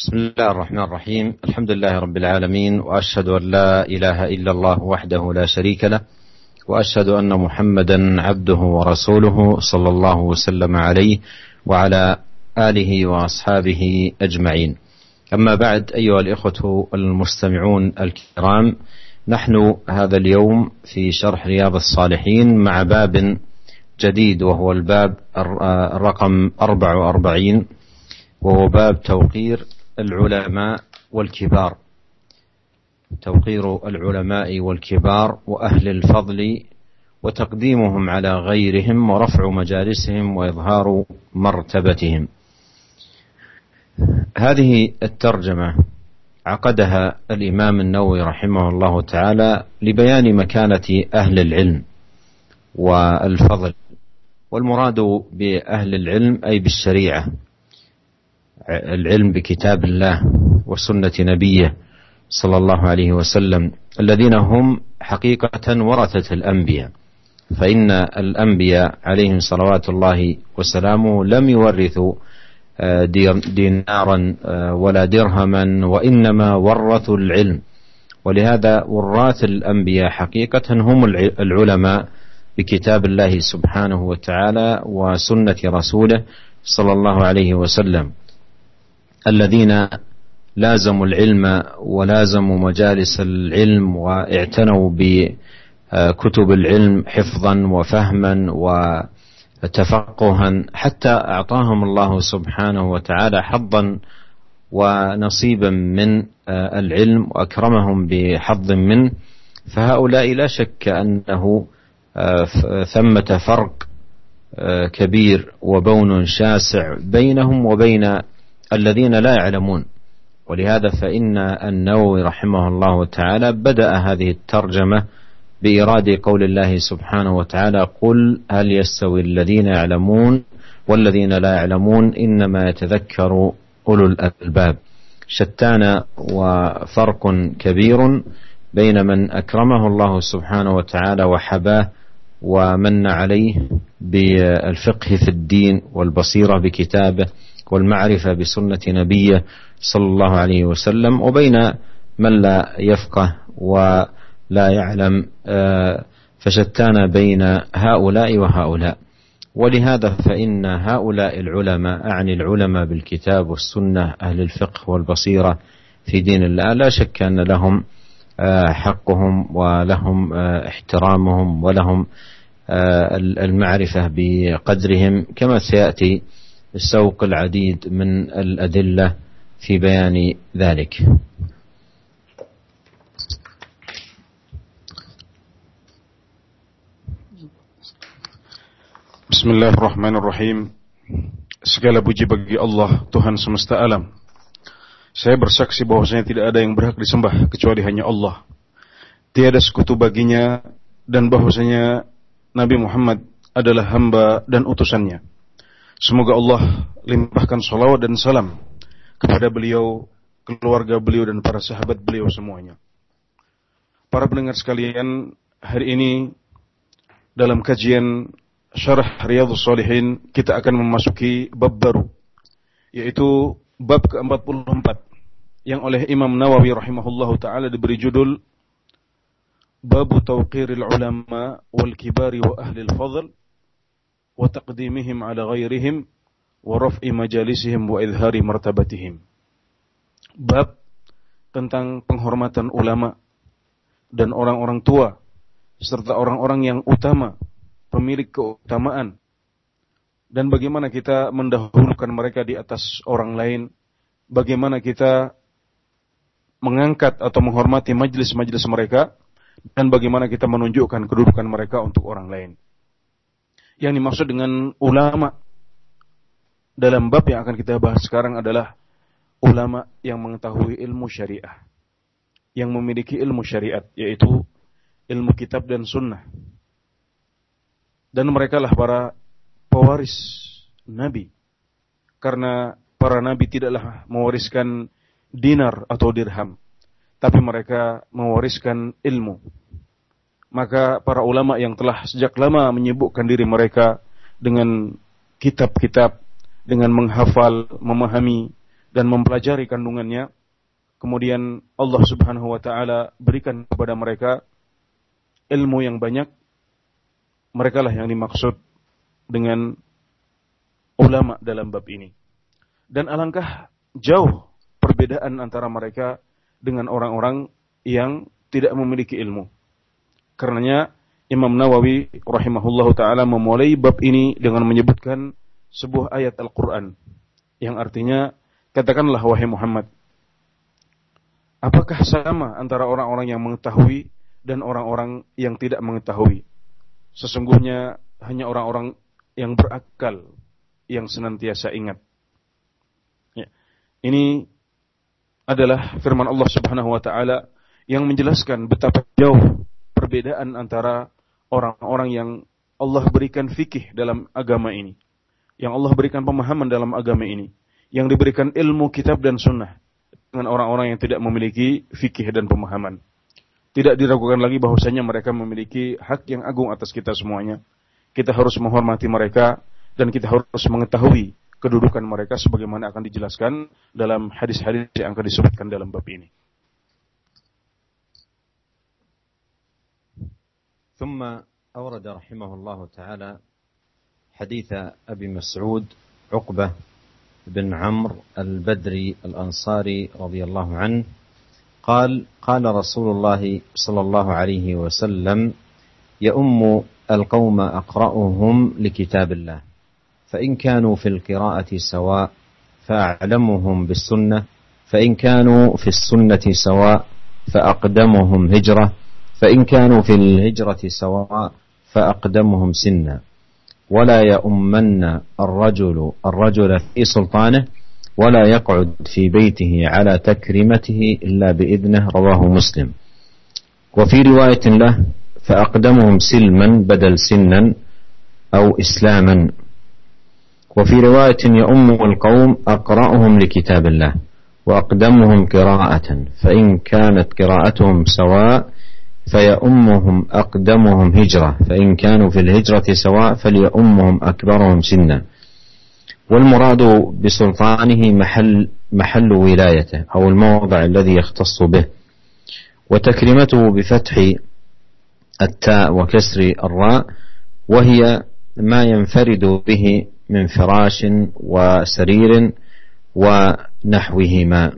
بسم الله الرحمن الرحيم الحمد لله رب العالمين واشهد ان لا اله الا الله وحده لا شريك له واشهد ان محمدا عبده ورسوله صلى الله وسلم عليه وعلى اله واصحابه اجمعين اما بعد ايها الاخوه المستمعون الكرام نحن هذا اليوم في شرح رياض الصالحين مع باب جديد وهو الباب الرقم 44 وهو باب توقير العلماء والكبار. توقير العلماء والكبار وأهل الفضل وتقديمهم على غيرهم ورفع مجالسهم وإظهار مرتبتهم. هذه الترجمة عقدها الإمام النووي رحمه الله تعالى لبيان مكانة أهل العلم والفضل. والمراد بأهل العلم أي بالشريعة. العلم بكتاب الله وسنة نبيه صلى الله عليه وسلم الذين هم حقيقة ورثة الأنبياء. فإن الأنبياء عليهم صلوات الله وسلامه لم يورثوا آه، دينارا آه، ولا درهما وإنما ورثوا العلم. ولهذا وراث الأنبياء حقيقة هم العلماء بكتاب الله سبحانه وتعالى وسنة رسوله صلى الله عليه وسلم. الذين لازموا العلم ولازموا مجالس العلم واعتنوا بكتب العلم حفظا وفهما وتفقها حتى أعطاهم الله سبحانه وتعالى حظا ونصيبا من العلم وأكرمهم بحظ منه. فهؤلاء لا شك أنه ثمة فرق كبير وبون شاسع بينهم وبين الذين لا يعلمون. ولهذا فإن النووي رحمه الله تعالى بدأ هذه الترجمة بإيراد قول الله سبحانه وتعالى قل هل يستوي الذين يعلمون والذين لا يعلمون إنما يتذكر أولو الألباب. شتان وفرق كبير بين من أكرمه الله سبحانه وتعالى وحباه ومن عليه بالفقه في الدين والبصيرة بكتابه والمعرفة بسنة نبيه صلى الله عليه وسلم وبين من لا يفقه ولا يعلم آه، فشتان بين هؤلاء وهؤلاء. ولهذا فإن هؤلاء العلماء أعني العلماء بالكتاب والسنة أهل الفقه والبصيرة في دين الله لا شك أن لهم آه، حقهم ولهم آه، احترامهم ولهم المعرفة بقدرهم كما سيأتي سوق العديد من الأدلة في بيان ذلك Bismillahirrahmanirrahim Segala puji bagi Allah Tuhan semesta alam Saya bersaksi bahwasanya tidak ada yang berhak disembah Kecuali hanya Allah Tiada sekutu baginya Dan bahwasanya Nabi Muhammad adalah hamba dan utusannya Semoga Allah limpahkan salawat dan salam kepada beliau, keluarga beliau dan para sahabat beliau semuanya. Para pendengar sekalian, hari ini dalam kajian Syarah Riyadhus Shalihin kita akan memasuki bab baru yaitu bab ke-44 yang oleh Imam Nawawi rahimahullahu taala diberi judul Bab Tawqiril Ulama wal Kibari wa Ahli al-Fadl وتقديمهم على غيرهم ورفع مجالسهم وإظهار مرتبتهم bab tentang penghormatan ulama dan orang-orang tua serta orang-orang yang utama pemilik keutamaan dan bagaimana kita mendahulukan mereka di atas orang lain bagaimana kita mengangkat atau menghormati majelis-majelis mereka dan bagaimana kita menunjukkan kedudukan mereka untuk orang lain yang dimaksud dengan ulama dalam bab yang akan kita bahas sekarang adalah ulama yang mengetahui ilmu syariah. Yang memiliki ilmu syariat, yaitu ilmu kitab dan sunnah. Dan mereka lah para pewaris Nabi. Karena para Nabi tidaklah mewariskan dinar atau dirham. Tapi mereka mewariskan ilmu maka para ulama yang telah sejak lama menyibukkan diri mereka dengan kitab-kitab, dengan menghafal, memahami dan mempelajari kandungannya, kemudian Allah Subhanahu wa taala berikan kepada mereka ilmu yang banyak, mereka lah yang dimaksud dengan ulama dalam bab ini. Dan alangkah jauh perbedaan antara mereka dengan orang-orang yang tidak memiliki ilmu. Karenanya Imam Nawawi rahimahullahu taala memulai bab ini dengan menyebutkan sebuah ayat Al-Qur'an. Yang artinya katakanlah wahai Muhammad apakah sama antara orang-orang yang mengetahui dan orang-orang yang tidak mengetahui? Sesungguhnya hanya orang-orang yang berakal yang senantiasa ingat. Ya. ini adalah firman Allah Subhanahu wa taala yang menjelaskan betapa jauh perbedaan antara orang-orang yang Allah berikan fikih dalam agama ini. Yang Allah berikan pemahaman dalam agama ini. Yang diberikan ilmu kitab dan sunnah. Dengan orang-orang yang tidak memiliki fikih dan pemahaman. Tidak diragukan lagi bahwasanya mereka memiliki hak yang agung atas kita semuanya. Kita harus menghormati mereka dan kita harus mengetahui kedudukan mereka sebagaimana akan dijelaskan dalam hadis-hadis yang akan disebutkan dalam bab ini. ثم أورد رحمه الله تعالى حديث أبي مسعود عقبة بن عمرو البدري الأنصاري رضي الله عنه قال قال رسول الله صلى الله عليه وسلم يؤم القوم أقرأهم لكتاب الله فإن كانوا في القراءة سواء فأعلمهم بالسنة فإن كانوا في السنة سواء فأقدمهم هجرة فإن كانوا في الهجرة سواء فأقدمهم سنا. ولا يؤمن الرجل الرجل في سلطانه ولا يقعد في بيته على تكريمته إلا بإذنه رواه مسلم. وفي رواية له فأقدمهم سلما بدل سنا أو إسلاما. وفي رواية يؤم القوم أقرأهم لكتاب الله وأقدمهم قراءة فإن كانت قراءتهم سواء فيؤمهم أقدمهم هجرة فإن كانوا في الهجرة سواء فليؤمهم أكبرهم سنا. والمراد بسلطانه محل محل ولايته أو الموضع الذي يختص به. وتكريمته بفتح التاء وكسر الراء وهي ما ينفرد به من فراش وسرير ونحوهما.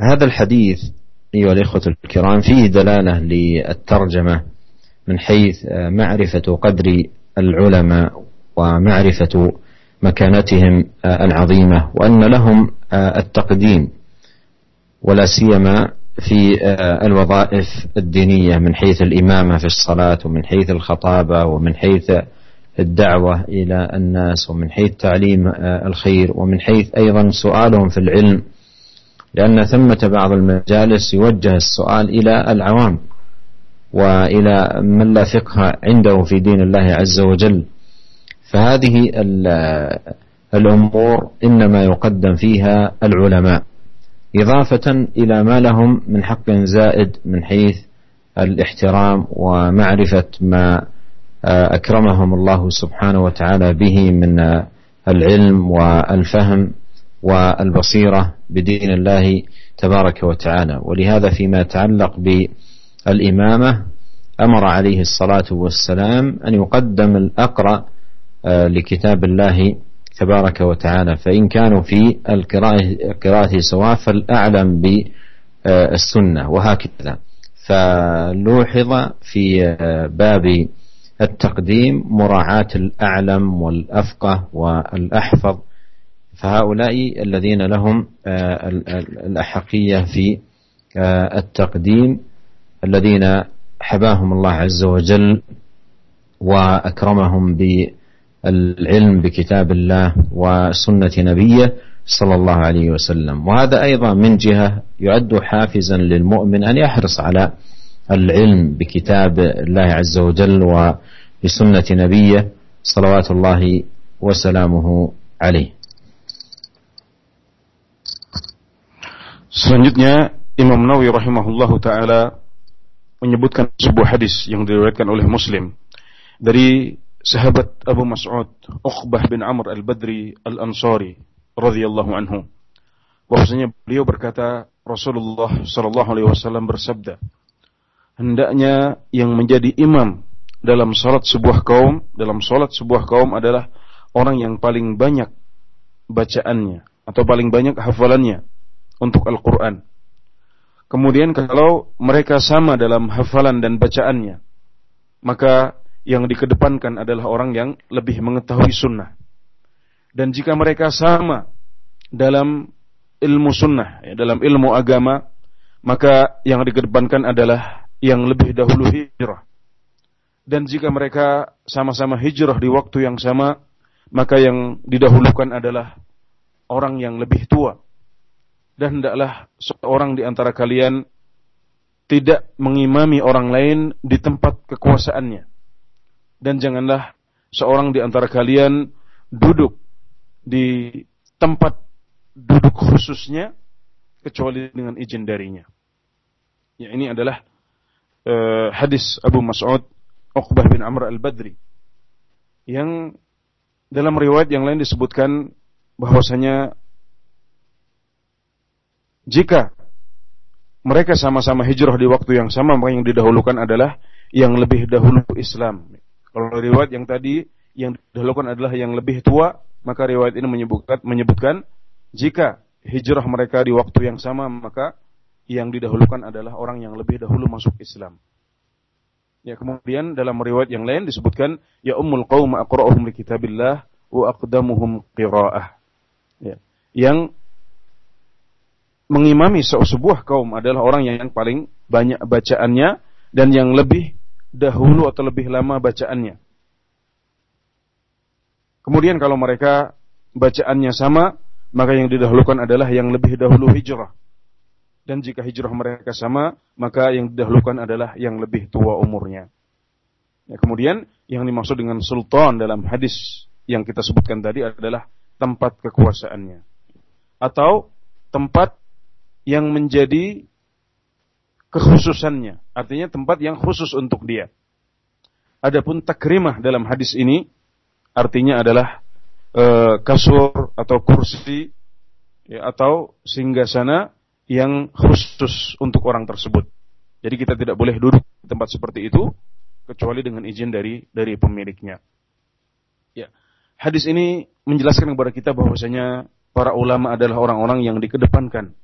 هذا الحديث أيها الإخوة الكرام فيه دلالة للترجمة من حيث معرفة قدر العلماء ومعرفة مكانتهم العظيمة وأن لهم التقديم ولا سيما في الوظائف الدينية من حيث الإمامة في الصلاة ومن حيث الخطابة ومن حيث الدعوة إلى الناس ومن حيث تعليم الخير ومن حيث أيضا سؤالهم في العلم لأن ثمة بعض المجالس يوجه السؤال إلى العوام وإلى من لا فقه عنده في دين الله عز وجل. فهذه الأمور إنما يقدم فيها العلماء إضافة إلى ما لهم من حق زائد من حيث الاحترام ومعرفة ما أكرمهم الله سبحانه وتعالى به من العلم والفهم. والبصيرة بدين الله تبارك وتعالى. ولهذا فيما يتعلق بالإمامة أمر عليه الصلاة والسلام أن يقدم الأقرأ لكتاب الله تبارك وتعالى. فإن كانوا في القراءة سواء فالأعلم بالسنة وهكذا. فلوحظ في باب التقديم مراعاة الأعلم والأفقه والأحفظ فهؤلاء الذين لهم الأحقية في التقديم الذين حباهم الله عز وجل وأكرمهم بالعلم بكتاب الله وسنة نبيه صلى الله عليه وسلم. وهذا أيضا من جهة يعد حافزا للمؤمن أن يحرص على العلم بكتاب الله عز وجل وبسنة نبيه صلوات الله وسلامه عليه. Selanjutnya Imam Nawawi rahimahullahu taala menyebutkan sebuah hadis yang diriwayatkan oleh Muslim dari sahabat Abu Mas'ud Uqbah bin Amr al-Badri al-Ansari radhiyallahu anhu. Bahwasanya beliau berkata Rasulullah sallallahu alaihi wasallam bersabda hendaknya yang menjadi imam dalam salat sebuah kaum dalam salat sebuah kaum adalah orang yang paling banyak bacaannya atau paling banyak hafalannya untuk Al-Qur'an kemudian kalau mereka sama dalam hafalan dan bacaannya maka yang dikedepankan adalah orang yang lebih mengetahui sunnah. Dan jika mereka sama dalam ilmu sunnah, ya, dalam ilmu agama, maka yang dikedepankan adalah yang lebih dahulu hijrah. Dan jika mereka sama-sama hijrah di waktu yang sama, maka yang didahulukan adalah orang yang lebih tua. Dan hendaklah seorang di antara kalian tidak mengimami orang lain di tempat kekuasaannya dan janganlah seorang di antara kalian duduk di tempat duduk khususnya kecuali dengan izin darinya. Ya ini adalah uh, hadis Abu Mas'ud Uqbah bin Amr al-Badri yang dalam riwayat yang lain disebutkan bahwasanya jika mereka sama-sama hijrah di waktu yang sama maka yang didahulukan adalah yang lebih dahulu Islam kalau riwayat yang tadi yang didahulukan adalah yang lebih tua, maka riwayat ini menyebutkan, menyebutkan jika hijrah mereka di waktu yang sama, maka yang didahulukan adalah orang yang lebih dahulu masuk Islam. Ya, kemudian dalam riwayat yang lain disebutkan ya ummul qaum aqra'uhum li kitabillah wa aqdamuhum qira'ah. Ya. Yang mengimami sebuah kaum adalah orang yang paling banyak bacaannya dan yang lebih dahulu atau lebih lama bacaannya. Kemudian kalau mereka bacaannya sama, maka yang didahulukan adalah yang lebih dahulu hijrah. Dan jika hijrah mereka sama, maka yang didahulukan adalah yang lebih tua umurnya. Ya, kemudian yang dimaksud dengan sultan dalam hadis yang kita sebutkan tadi adalah tempat kekuasaannya. Atau tempat yang menjadi kekhususannya, artinya tempat yang khusus untuk dia. Adapun takrimah dalam hadis ini artinya adalah e, kasur atau kursi ya, atau singgasana yang khusus untuk orang tersebut. Jadi kita tidak boleh duduk di tempat seperti itu kecuali dengan izin dari dari pemiliknya. Ya. Hadis ini menjelaskan kepada kita bahwasanya para ulama adalah orang-orang yang dikedepankan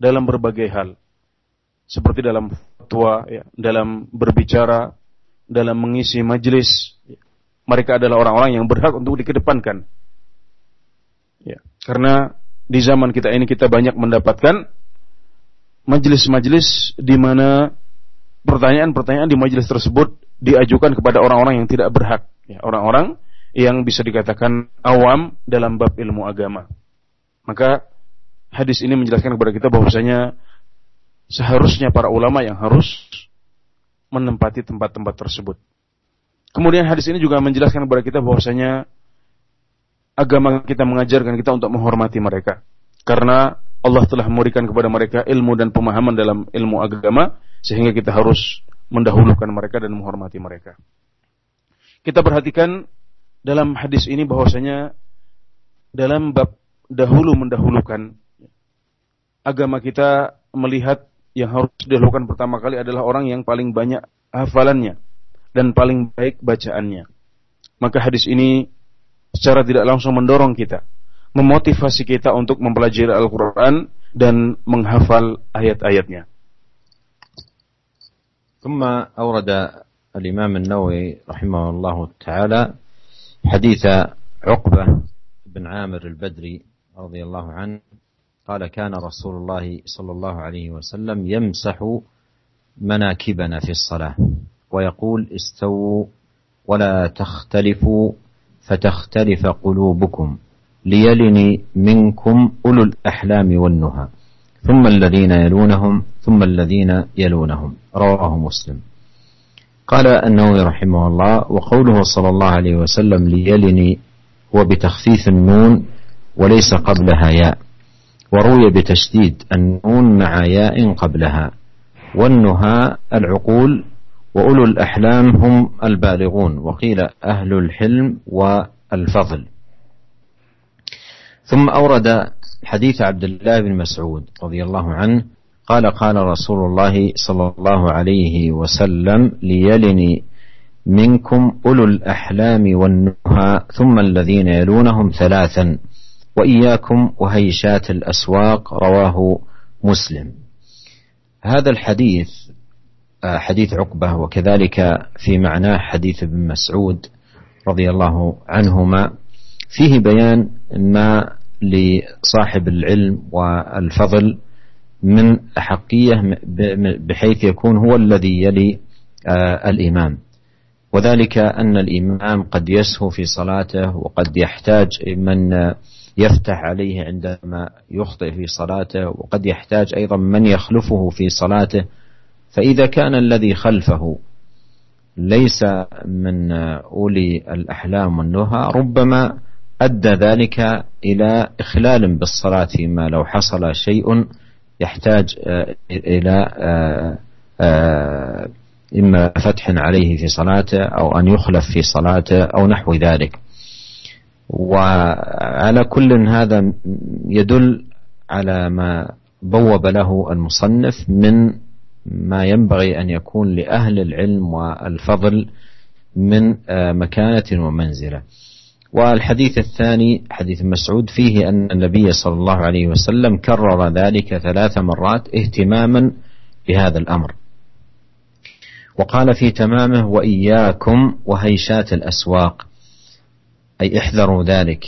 dalam berbagai hal seperti dalam fatwa, ya, dalam berbicara, dalam mengisi majelis. Mereka adalah orang-orang yang berhak untuk dikedepankan. Ya, karena di zaman kita ini kita banyak mendapatkan majelis-majelis di mana pertanyaan-pertanyaan di majelis tersebut diajukan kepada orang-orang yang tidak berhak, ya, orang-orang yang bisa dikatakan awam dalam bab ilmu agama. Maka hadis ini menjelaskan kepada kita bahwasanya seharusnya para ulama yang harus menempati tempat-tempat tersebut. Kemudian hadis ini juga menjelaskan kepada kita bahwasanya agama kita mengajarkan kita untuk menghormati mereka. Karena Allah telah memberikan kepada mereka ilmu dan pemahaman dalam ilmu agama sehingga kita harus mendahulukan mereka dan menghormati mereka. Kita perhatikan dalam hadis ini bahwasanya dalam bab dahulu mendahulukan agama kita melihat yang harus dilakukan pertama kali adalah orang yang paling banyak hafalannya dan paling baik bacaannya. Maka hadis ini secara tidak langsung mendorong kita, memotivasi kita untuk mempelajari Al-Quran dan menghafal ayat-ayatnya. ثم أورد الإمام النووي رحمه الله تعالى حديث عقبة بن عامر البدري رضي الله عنه قال كان رسول الله صلى الله عليه وسلم يمسح مناكبنا في الصلاة ويقول استووا ولا تختلفوا فتختلف قلوبكم ليلني منكم أولو الأحلام والنهى. ثم الذين يلونهم ثم الذين يلونهم. رواه مسلم. قال النووي رحمه الله وقوله صلى الله عليه وسلم ليلني هو بتخفيف النون وليس قبلها ياء. وروي بتشديد النون مع ياء قبلها. والنهى العقول وأولو الأحلام هم البالغون وقيل أهل الحلم والفضل. ثم أورد حديث عبد الله بن مسعود رضي الله عنه قال قال رسول الله صلى الله عليه وسلم ليلني منكم أولو الأحلام والنهى ثم الذين يلونهم ثلاثا. وإياكم وهيشات الأسواق رواه مسلم. هذا الحديث آه، حديث عقبة وكذلك في معناه حديث ابن مسعود رضي الله عنهما. فيه بيان ما لصاحب العلم والفضل من أحقية بحيث يكون هو الذي يلي آه، الإمام. وذلك أن الإمام قد يسهو في صلاته وقد يحتاج من يفتح عليه عندما يخطئ في صلاته وقد يحتاج أيضا من يخلفه في صلاته. فإذا كان الذي خلفه ليس من أولي الأحلام والنهى ربما أدى ذلك إلى إخلال بالصلاة فيما لو حصل شيء يحتاج إلى إما فتح عليه في صلاته أو أن يخلف في صلاته أو نحو ذلك. وعلى كل هذا يدل على ما بوب له المصنف من ما ينبغي أن يكون لأهل العلم والفضل من مكانة ومنزلة. والحديث الثاني حديث مسعود فيه أن النبي صلى الله عليه وسلم كرر ذلك ثلاث مرات اهتماما بهذا الأمر. وقال في تمامه وإياكم وهيشات الأسواق أي احذروا ذلك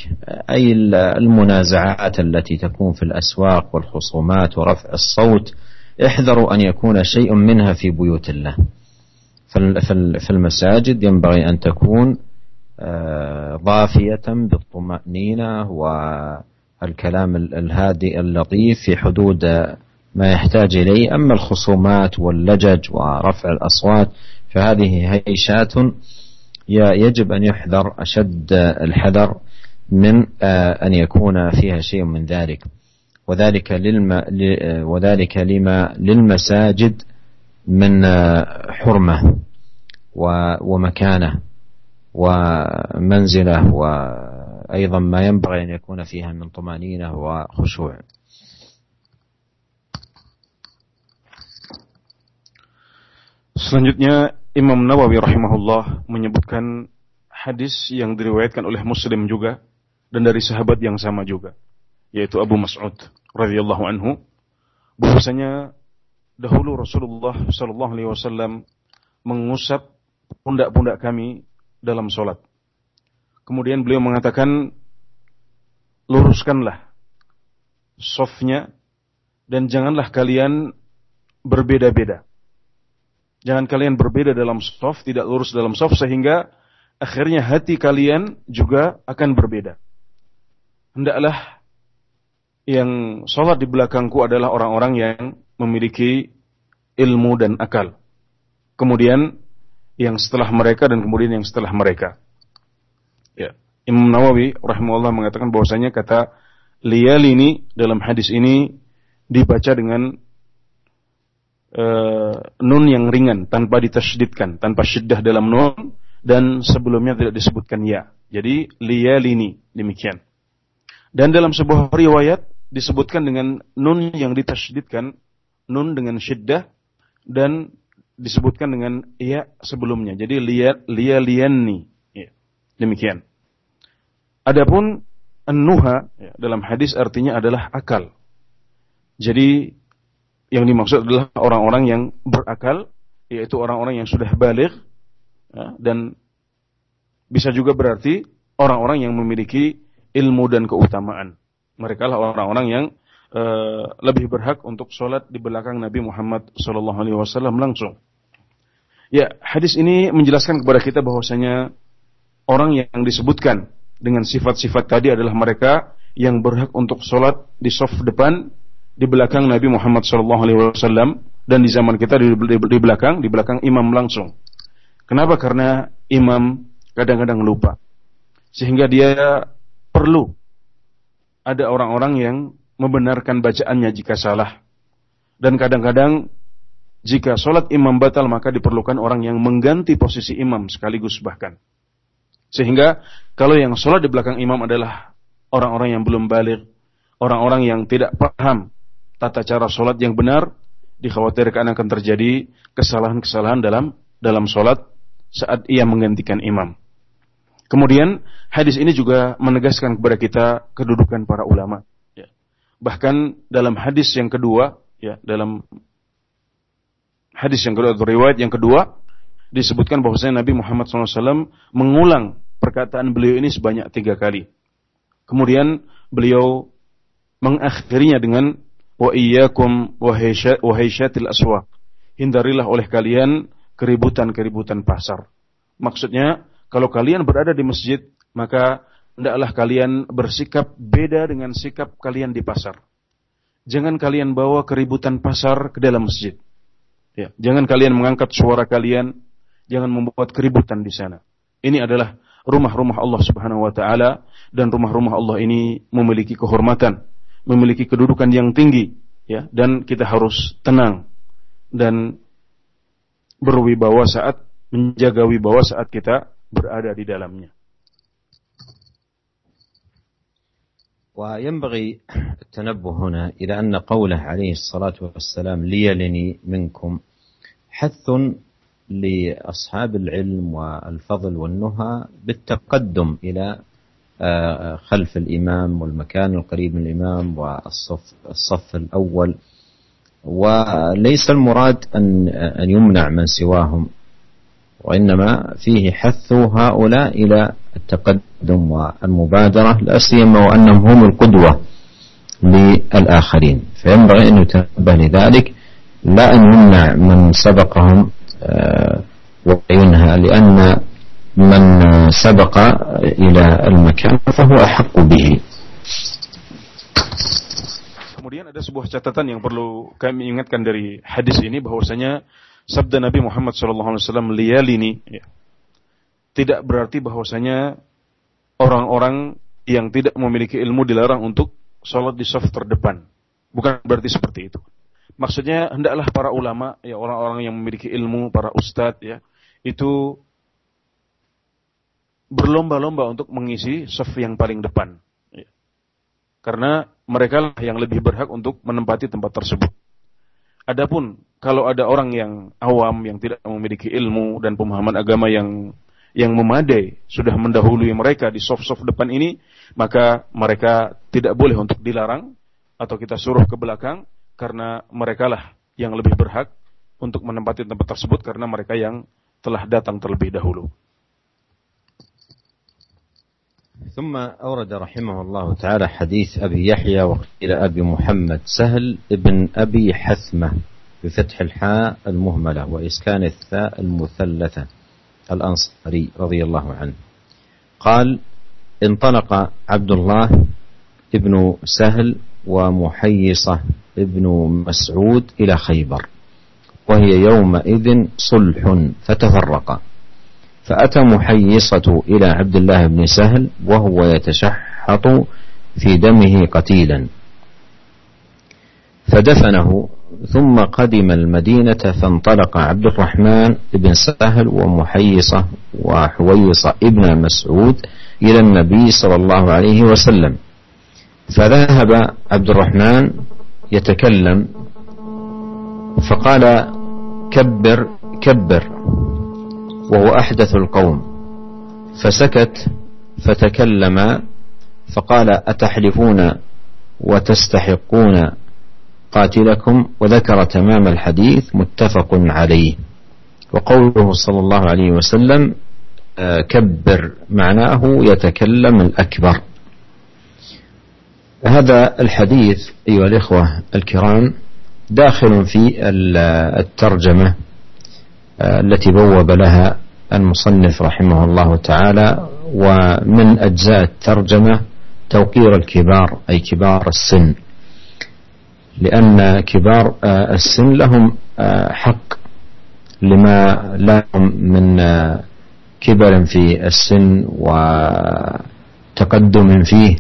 أي المنازعات التي تكون في الأسواق والخصومات ورفع الصوت احذروا أن يكون شيء منها في بيوت الله. في المساجد ينبغي أن تكون آه، ضافية بالطمأنينة والكلام الهادئ اللطيف في حدود ما يحتاج إليه. أما الخصومات واللجج ورفع الأصوات فهذه هيشات يجب أن يحذر أشد الحذر من آه، أن يكون فيها شيء من ذلك. وذلك للم وذلك لما للمساجد من آه، حرمة ومكانة ومنزلة وأيضا ما ينبغي أن يكون فيها من طمأنينة وخشوع. Selanjutnya Imam Nawawi rahimahullah menyebutkan hadis yang diriwayatkan oleh Muslim juga dan dari sahabat yang sama juga yaitu Abu Mas'ud radhiyallahu anhu bahwasanya dahulu Rasulullah sallallahu alaihi wasallam mengusap pundak-pundak kami dalam solat. Kemudian beliau mengatakan luruskanlah softnya dan janganlah kalian berbeda-beda. Jangan kalian berbeda dalam soft, tidak lurus dalam soft sehingga akhirnya hati kalian juga akan berbeda. Hendaklah yang sholat di belakangku adalah orang-orang yang memiliki ilmu dan akal. Kemudian yang setelah mereka dan kemudian yang setelah mereka. Ya. Imam Nawawi rahimahullah mengatakan bahwasanya kata liyal ini dalam hadis ini dibaca dengan uh, nun yang ringan tanpa ditasydidkan, tanpa syiddah dalam nun dan sebelumnya tidak disebutkan ya. Jadi liyalini demikian. Dan dalam sebuah riwayat disebutkan dengan nun yang ditasydidkan, nun dengan syiddah dan disebutkan dengan ya sebelumnya. Jadi liya liyaliyanni. Ya. Demikian. Adapun an-nuha ya, dalam hadis artinya adalah akal. Jadi yang dimaksud adalah orang-orang yang berakal, yaitu orang-orang yang sudah balik, ya, dan bisa juga berarti orang-orang yang memiliki ilmu dan keutamaan. Mereka lah orang-orang yang uh, lebih berhak untuk sholat di belakang Nabi Muhammad SAW langsung. Ya, hadis ini menjelaskan kepada kita bahwasanya orang yang disebutkan dengan sifat-sifat tadi adalah mereka yang berhak untuk sholat di soft depan di belakang Nabi Muhammad SAW dan di zaman kita di, di, di belakang di belakang imam langsung. Kenapa? Karena imam kadang-kadang lupa. Sehingga dia perlu ada orang-orang yang membenarkan bacaannya jika salah. Dan kadang-kadang jika sholat imam batal maka diperlukan orang yang mengganti posisi imam sekaligus bahkan. Sehingga kalau yang sholat di belakang imam adalah orang-orang yang belum balik, orang-orang yang tidak paham tata cara sholat yang benar, dikhawatirkan akan terjadi kesalahan-kesalahan dalam dalam sholat saat ia menggantikan imam. Kemudian hadis ini juga menegaskan kepada kita kedudukan para ulama. Ya. Bahkan dalam hadis yang kedua, ya dalam hadis yang kedua atau riwayat yang kedua disebutkan bahwasanya Nabi Muhammad SAW mengulang perkataan beliau ini sebanyak tiga kali. Kemudian beliau mengakhirinya dengan wa iyyakum wahai syatil aswaq. Hindarilah oleh kalian keributan-keributan pasar. Maksudnya, kalau kalian berada di masjid, maka hendaklah kalian bersikap beda dengan sikap kalian di pasar. Jangan kalian bawa keributan pasar ke dalam masjid. Ya, jangan kalian mengangkat suara kalian, jangan membuat keributan di sana. Ini adalah rumah-rumah Allah Subhanahu wa taala dan rumah-rumah Allah ini memiliki kehormatan memiliki kedudukan yang tinggi ya dan kita harus tenang dan berwibawa saat menjaga wibawa saat kita berada di dalamnya. وينبغي التنبه هنا إلى أن قوله عليه الصلاة والسلام ليلني منكم حث لأصحاب العلم والفضل والنهى بالتقدم إلى خلف الإمام والمكان القريب من الإمام والصف الصف الأول. وليس المراد أن أن يمنع من سواهم وإنما فيه حث هؤلاء إلى التقدم والمبادرة لا سيما وأنهم هم القدوة للآخرين. فينبغي أن يتنبه لذلك لا أن يمنع من سبقهم وينهى لأن من سبق إلى المكان فهو أحق به Kemudian ada sebuah catatan yang perlu kami ingatkan dari hadis ini bahwasanya sabda Nabi Muhammad SAW liyalini ya, tidak berarti bahwasanya orang-orang yang tidak memiliki ilmu dilarang untuk sholat di saf terdepan. Bukan berarti seperti itu. Maksudnya hendaklah para ulama, ya orang-orang yang memiliki ilmu, para ustadz, ya itu berlomba-lomba untuk mengisi saf yang paling depan. Ya. Karena mereka lah yang lebih berhak untuk menempati tempat tersebut. Adapun kalau ada orang yang awam yang tidak memiliki ilmu dan pemahaman agama yang yang memadai sudah mendahului mereka di soft-soft depan ini, maka mereka tidak boleh untuk dilarang atau kita suruh ke belakang karena mereka lah yang lebih berhak untuk menempati tempat tersebut karena mereka yang telah datang terlebih dahulu. ثم أورد رحمه الله تعالى حديث أبي يحيى وقيل أبي محمد سهل ابن أبي حثمة بفتح الحاء المهملة وإسكان الثاء المثلثة الأنصاري رضي الله عنه. قال انطلق عبد الله ابن سهل ومحيصة ابن مسعود إلى خيبر وهي يومئذ صلح فتفرقا فأتى محيصة إلى عبد الله بن سهل وهو يتشحط في دمه قتيلا. فدفنه ثم قدم المدينة فانطلق عبد الرحمن بن سهل ومحيصة وحويصة ابن مسعود إلى النبي صلى الله عليه وسلم. فذهب عبد الرحمن يتكلم فقال كبر كبر. وهو أحدث القوم. فسكت فتكلم فقال أتحلفون وتستحقون قاتلكم؟ وذكر تمام الحديث متفق عليه. وقوله صلى الله عليه وسلم آه، كبر معناه يتكلم الأكبر. هذا الحديث أيها الإخوة الكرام داخل في الترجمة. التي بوب لها المصنف رحمه الله تعالى ومن أجزاء الترجمة توقير الكبار أي كبار السن. لأن كبار آه، السن لهم آه، حق لما لهم من كبر في السن وتقدم فيه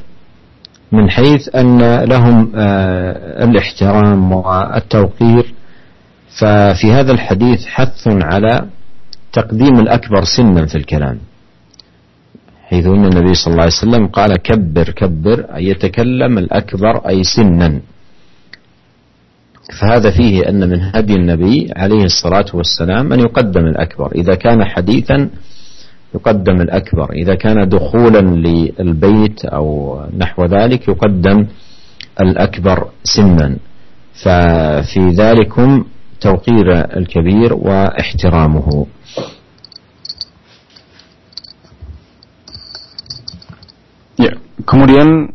من حيث أن لهم الاحترام والتوقير ففي هذا الحديث حث على تقديم الأكبر سنا في الكلام. حيث أن النبي صلى الله عليه وسلم قال كبر كبر أي يتكلم الأكبر أي سنا. فهذا فيه أن من هدي النبي عليه الصلاة والسلام أن يقدم الأكبر. إذا كان حديثا يقدم الأكبر. إذا كان دخولا للبيت أو نحو ذلك يقدم الأكبر سنا. ففي ذلكم توقير الكبير واحترامه Ya, kemudian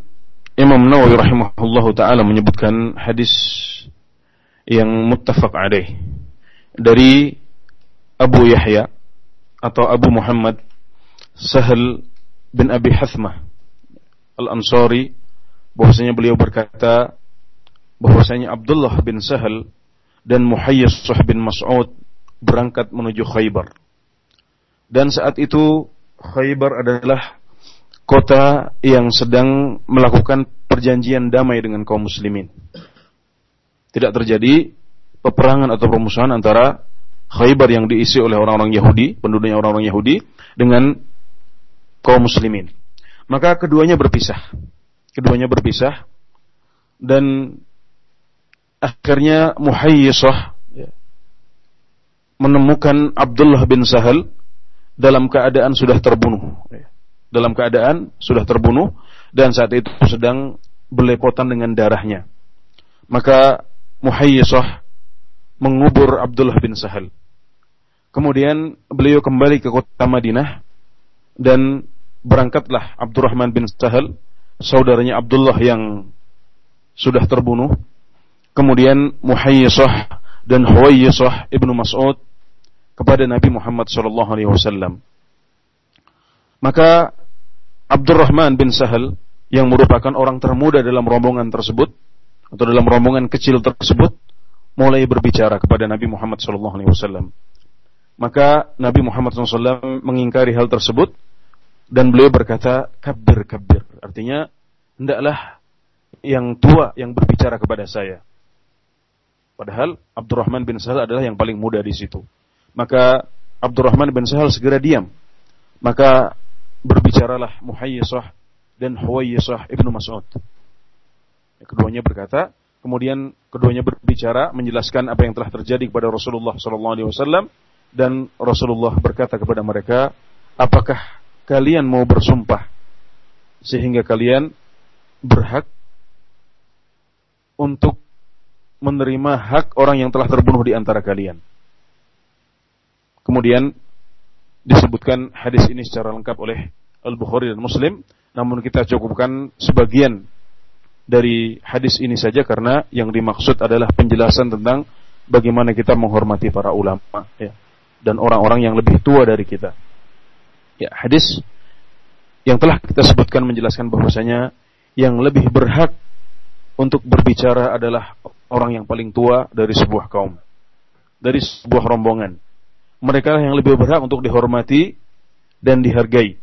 Imam Nawawi rahimahullahu taala menyebutkan hadis yang muttafaq alaih dari Abu Yahya atau Abu Muhammad Sahal bin Abi Hathmah Al-Ansari bahwasanya beliau berkata bahwasanya Abdullah bin Sahal dan Muhayyisah bin Mas'ud berangkat menuju Khaybar. Dan saat itu Khaybar adalah kota yang sedang melakukan perjanjian damai dengan kaum muslimin. Tidak terjadi peperangan atau permusuhan antara Khaybar yang diisi oleh orang-orang Yahudi, penduduknya orang-orang Yahudi, dengan kaum muslimin. Maka keduanya berpisah. Keduanya berpisah dan akhirnya Muhayyisah ya, menemukan Abdullah bin Sahal dalam keadaan sudah terbunuh. Ya dalam keadaan sudah terbunuh dan saat itu sedang belepotan dengan darahnya. Maka Muhayyisah mengubur Abdullah bin Sahal. Kemudian beliau kembali ke kota Madinah dan berangkatlah Abdurrahman bin Sahal, saudaranya Abdullah yang sudah terbunuh. Kemudian Muhayyisah dan Huwayyisah ibnu Mas'ud kepada Nabi Muhammad sallallahu alaihi wasallam. Maka Abdurrahman bin Sahal yang merupakan orang termuda dalam rombongan tersebut atau dalam rombongan kecil tersebut mulai berbicara kepada Nabi Muhammad SAW. Maka Nabi Muhammad SAW mengingkari hal tersebut dan beliau berkata kabir kabir. Artinya hendaklah yang tua yang berbicara kepada saya. Padahal Abdurrahman bin Sahal adalah yang paling muda di situ. Maka Abdurrahman bin Sahal segera diam. Maka berbicaralah Muhayyisah dan Huwayyisah Ibnu Mas'ud. Keduanya berkata, kemudian keduanya berbicara menjelaskan apa yang telah terjadi kepada Rasulullah sallallahu alaihi wasallam dan Rasulullah berkata kepada mereka, "Apakah kalian mau bersumpah sehingga kalian berhak untuk menerima hak orang yang telah terbunuh di antara kalian?" Kemudian disebutkan hadis ini secara lengkap oleh Al-Bukhari dan Muslim, namun kita cukupkan sebagian dari hadis ini saja karena yang dimaksud adalah penjelasan tentang bagaimana kita menghormati para ulama ya, dan orang-orang yang lebih tua dari kita. Ya, hadis yang telah kita sebutkan menjelaskan bahwasanya yang lebih berhak untuk berbicara adalah orang yang paling tua dari sebuah kaum, dari sebuah rombongan mereka yang lebih berhak untuk dihormati dan dihargai.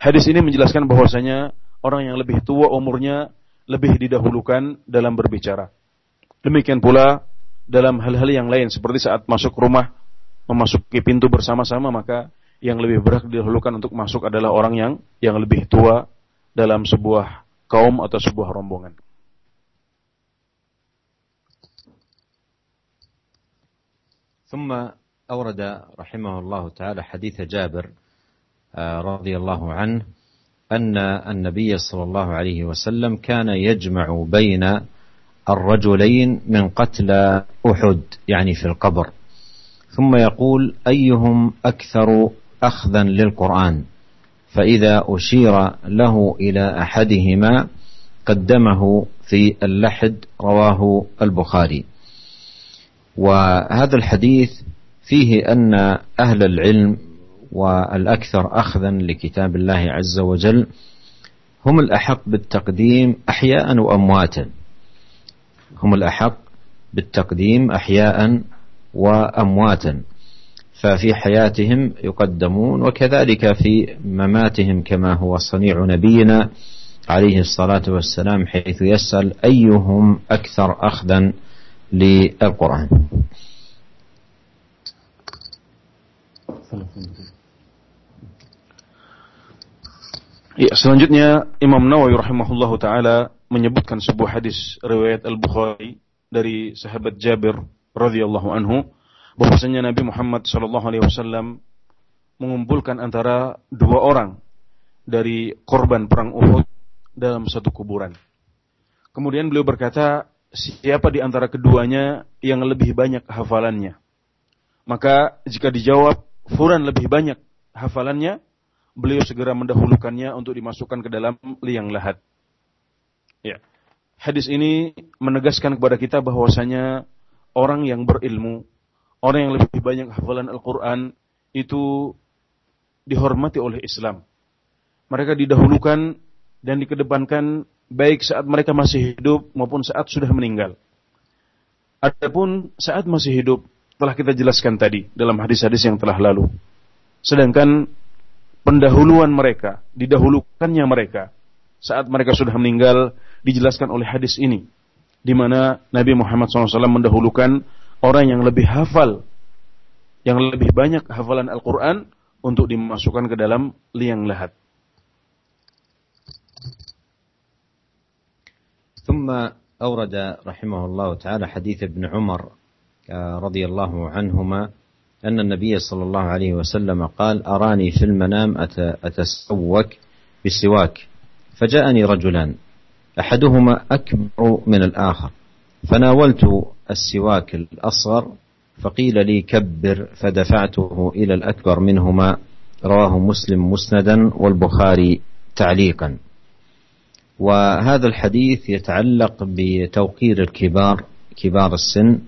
Hadis ini menjelaskan bahwasanya orang yang lebih tua umurnya lebih didahulukan dalam berbicara. Demikian pula dalam hal-hal yang lain seperti saat masuk rumah memasuki pintu bersama-sama maka yang lebih berhak didahulukan untuk masuk adalah orang yang yang lebih tua dalam sebuah kaum atau sebuah rombongan. ثم أورد رحمه الله تعالى حديث جابر آه، رضي الله عنه أن النبي صلى الله عليه وسلم كان يجمع بين الرجلين من قتلى أحد يعني في القبر. ثم يقول أيهم أكثر أخذا للقرآن؟ فإذا أشير له إلى أحدهما قدمه في اللحد رواه البخاري. وهذا الحديث فيه أن أهل العلم والأكثر أخذا لكتاب الله عز وجل هم الأحق بالتقديم أحياء وأمواتا. هم الأحق بالتقديم أحياء وأمواتا. ففي حياتهم يقدمون وكذلك في مماتهم كما هو صنيع نبينا عليه الصلاة والسلام حيث يسأل أيهم أكثر أخذا للقرآن Ya, selanjutnya Imam Nawawi rahimahullahu taala menyebutkan sebuah hadis riwayat Al-Bukhari dari sahabat Jabir radhiyallahu anhu bahwasanya Nabi Muhammad sallallahu alaihi wasallam mengumpulkan antara dua orang dari korban perang Uhud dalam satu kuburan. Kemudian beliau berkata, siapa di antara keduanya yang lebih banyak hafalannya? Maka jika dijawab Furan lebih banyak hafalannya, beliau segera mendahulukannya untuk dimasukkan ke dalam liang lahat. Ya. Hadis ini menegaskan kepada kita bahwasanya orang yang berilmu, orang yang lebih banyak hafalan Al-Quran itu dihormati oleh Islam. Mereka didahulukan dan dikedepankan baik saat mereka masih hidup maupun saat sudah meninggal. Adapun saat masih hidup telah kita jelaskan tadi dalam hadis-hadis yang telah lalu. Sedangkan pendahuluan mereka, didahulukannya mereka saat mereka sudah meninggal dijelaskan oleh hadis ini di mana Nabi Muhammad SAW mendahulukan orang yang lebih hafal yang lebih banyak hafalan Al-Quran untuk dimasukkan ke dalam liang lahat. ثم أورد رحمه الله تعالى حديث ابن عمر رضي الله عنهما أن النبي صلى الله عليه وسلم قال أراني في المنام أتسوك بسواك. فجاءني رجلان أحدهما أكبر من الآخر فناولت السواك الأصغر فقيل لي كبر فدفعته إلى الأكبر منهما رواه مسلم مسندا والبخاري تعليقا. وهذا الحديث يتعلق بتوقير الكبار كبار السن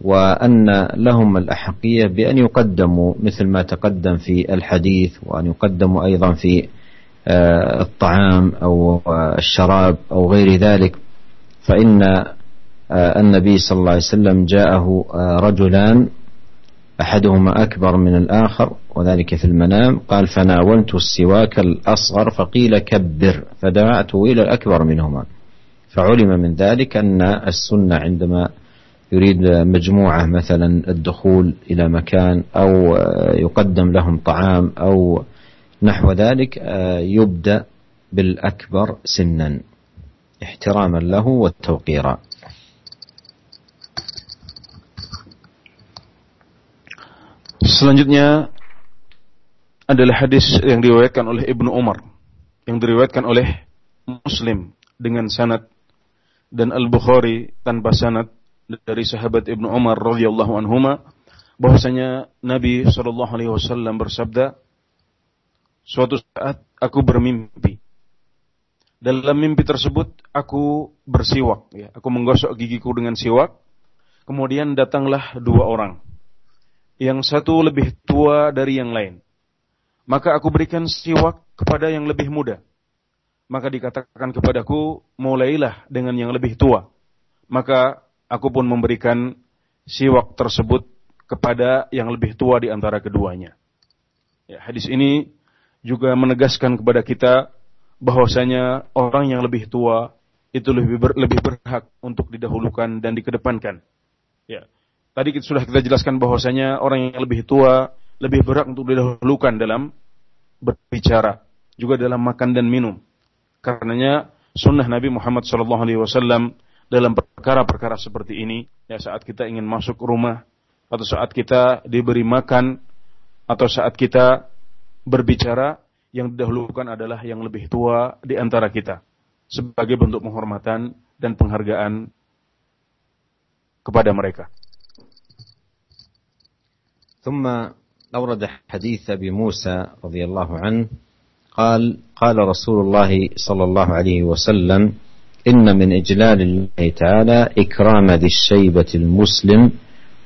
وأن لهم الأحقية بأن يقدموا مثل ما تقدم في الحديث وأن يقدموا أيضا في آه، الطعام أو الشراب أو غير ذلك. فإن آه، النبي صلى الله عليه وسلم جاءه آه، رجلان أحدهما أكبر من الآخر وذلك في المنام. قال فناولت السواك الأصغر فقيل كبر. فدعته إلى الأكبر منهما. فعلم من ذلك أن السنة عندما يريد مجموعة مثلا الدخول إلى مكان أو يقدم لهم طعام أو نحو ذلك يبدأ بالأكبر سنا احتراما له والتوقيرا Selanjutnya adalah hadis yang diriwayatkan oleh Ibnu Umar yang diriwayatkan oleh Muslim dengan sanad dan Al-Bukhari tanpa sanad dari sahabat Ibnu Umar radhiyallahu anhuma bahwasanya Nabi sallallahu alaihi wasallam bersabda suatu saat aku bermimpi. Dalam mimpi tersebut aku bersiwak ya aku menggosok gigiku dengan siwak kemudian datanglah dua orang yang satu lebih tua dari yang lain maka aku berikan siwak kepada yang lebih muda maka dikatakan kepadaku mulailah dengan yang lebih tua maka aku pun memberikan siwak tersebut kepada yang lebih tua di antara keduanya. Ya, hadis ini juga menegaskan kepada kita bahwasanya orang yang lebih tua itu lebih ber, lebih berhak untuk didahulukan dan dikedepankan. Ya. Tadi kita, sudah kita jelaskan bahwasanya orang yang lebih tua lebih berhak untuk didahulukan dalam berbicara, juga dalam makan dan minum. Karenanya sunnah Nabi Muhammad SAW dalam perkara-perkara seperti ini ya saat kita ingin masuk rumah atau saat kita diberi makan atau saat kita berbicara yang didahulukan adalah yang lebih tua di antara kita sebagai bentuk penghormatan dan penghargaan kepada mereka. ثم أورد حديث أبي موسى رضي الله عنه قال قال رسول الله صلى الله عليه وسلم إن من إجلال الله تعالى إكرام ذي الشيبة المسلم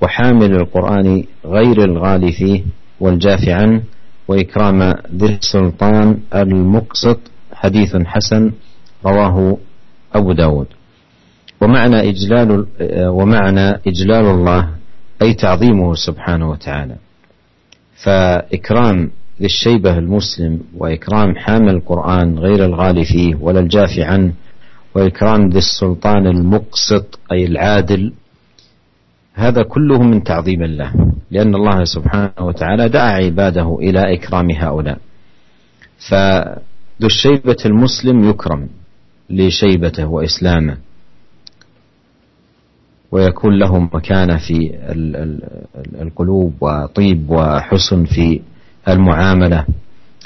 وحامل القرآن غير الغالي فيه والجاف عنه وإكرام ذي السلطان المقسط حديث حسن رواه أبو داود. ومعنى إجلال ومعنى إجلال الله أي تعظيمه سبحانه وتعالى. فإكرام ذي الشيبة المسلم وإكرام حامل القرآن غير الغالي فيه ولا الجاف عنه وإكرام ذي السلطان المقسط أي العادل هذا كله من تعظيم الله لأن الله سبحانه وتعالى دعا عباده إلى إكرام هؤلاء. ذو الشيبة المسلم يكرم لشيبته وإسلامه. ويكون له مكانة في القلوب وطيب وحسن في المعاملة.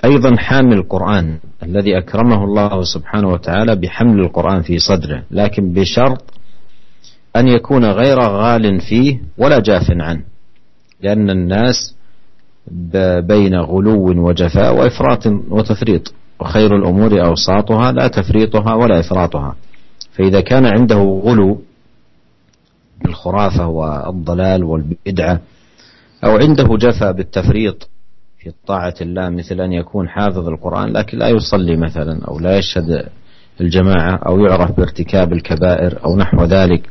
أيضا حامل القرآن الذي أكرمه الله سبحانه وتعالى بحمل القرآن في صدره لكن بشرط أن يكون غير غال فيه ولا جاف عنه لأن الناس بين غلو وجفاء وإفراط وتفريط وخير الأمور أوساطها لا تفريطها ولا إفراطها. فإذا كان عنده غلو بالخرافة والضلال والبدعة أو عنده جفا بالتفريط في طاعة الله مثل أن يكون حافظ القرآن لكن لا يصلي مثلا أو لا يشهد الجماعة أو يعرف بارتكاب الكبائر أو نحو ذلك.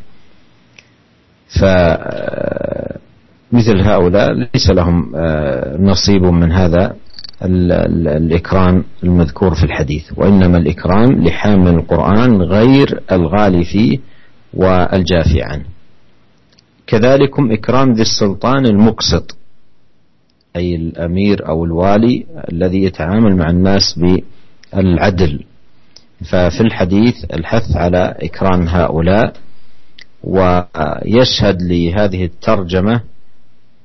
فمثل هؤلاء ليس لهم آه، نصيب من هذا الإكرام المذكور في الحديث. وإنما الإكرام لحامل القرآن غير الغالي فيه والجافي عنه. كذلكم إكرام ذي السلطان المقسط أي الأمير أو الوالي الذي يتعامل مع الناس بالعدل. ففي الحديث الحث على إكرام هؤلاء ويشهد لهذه الترجمة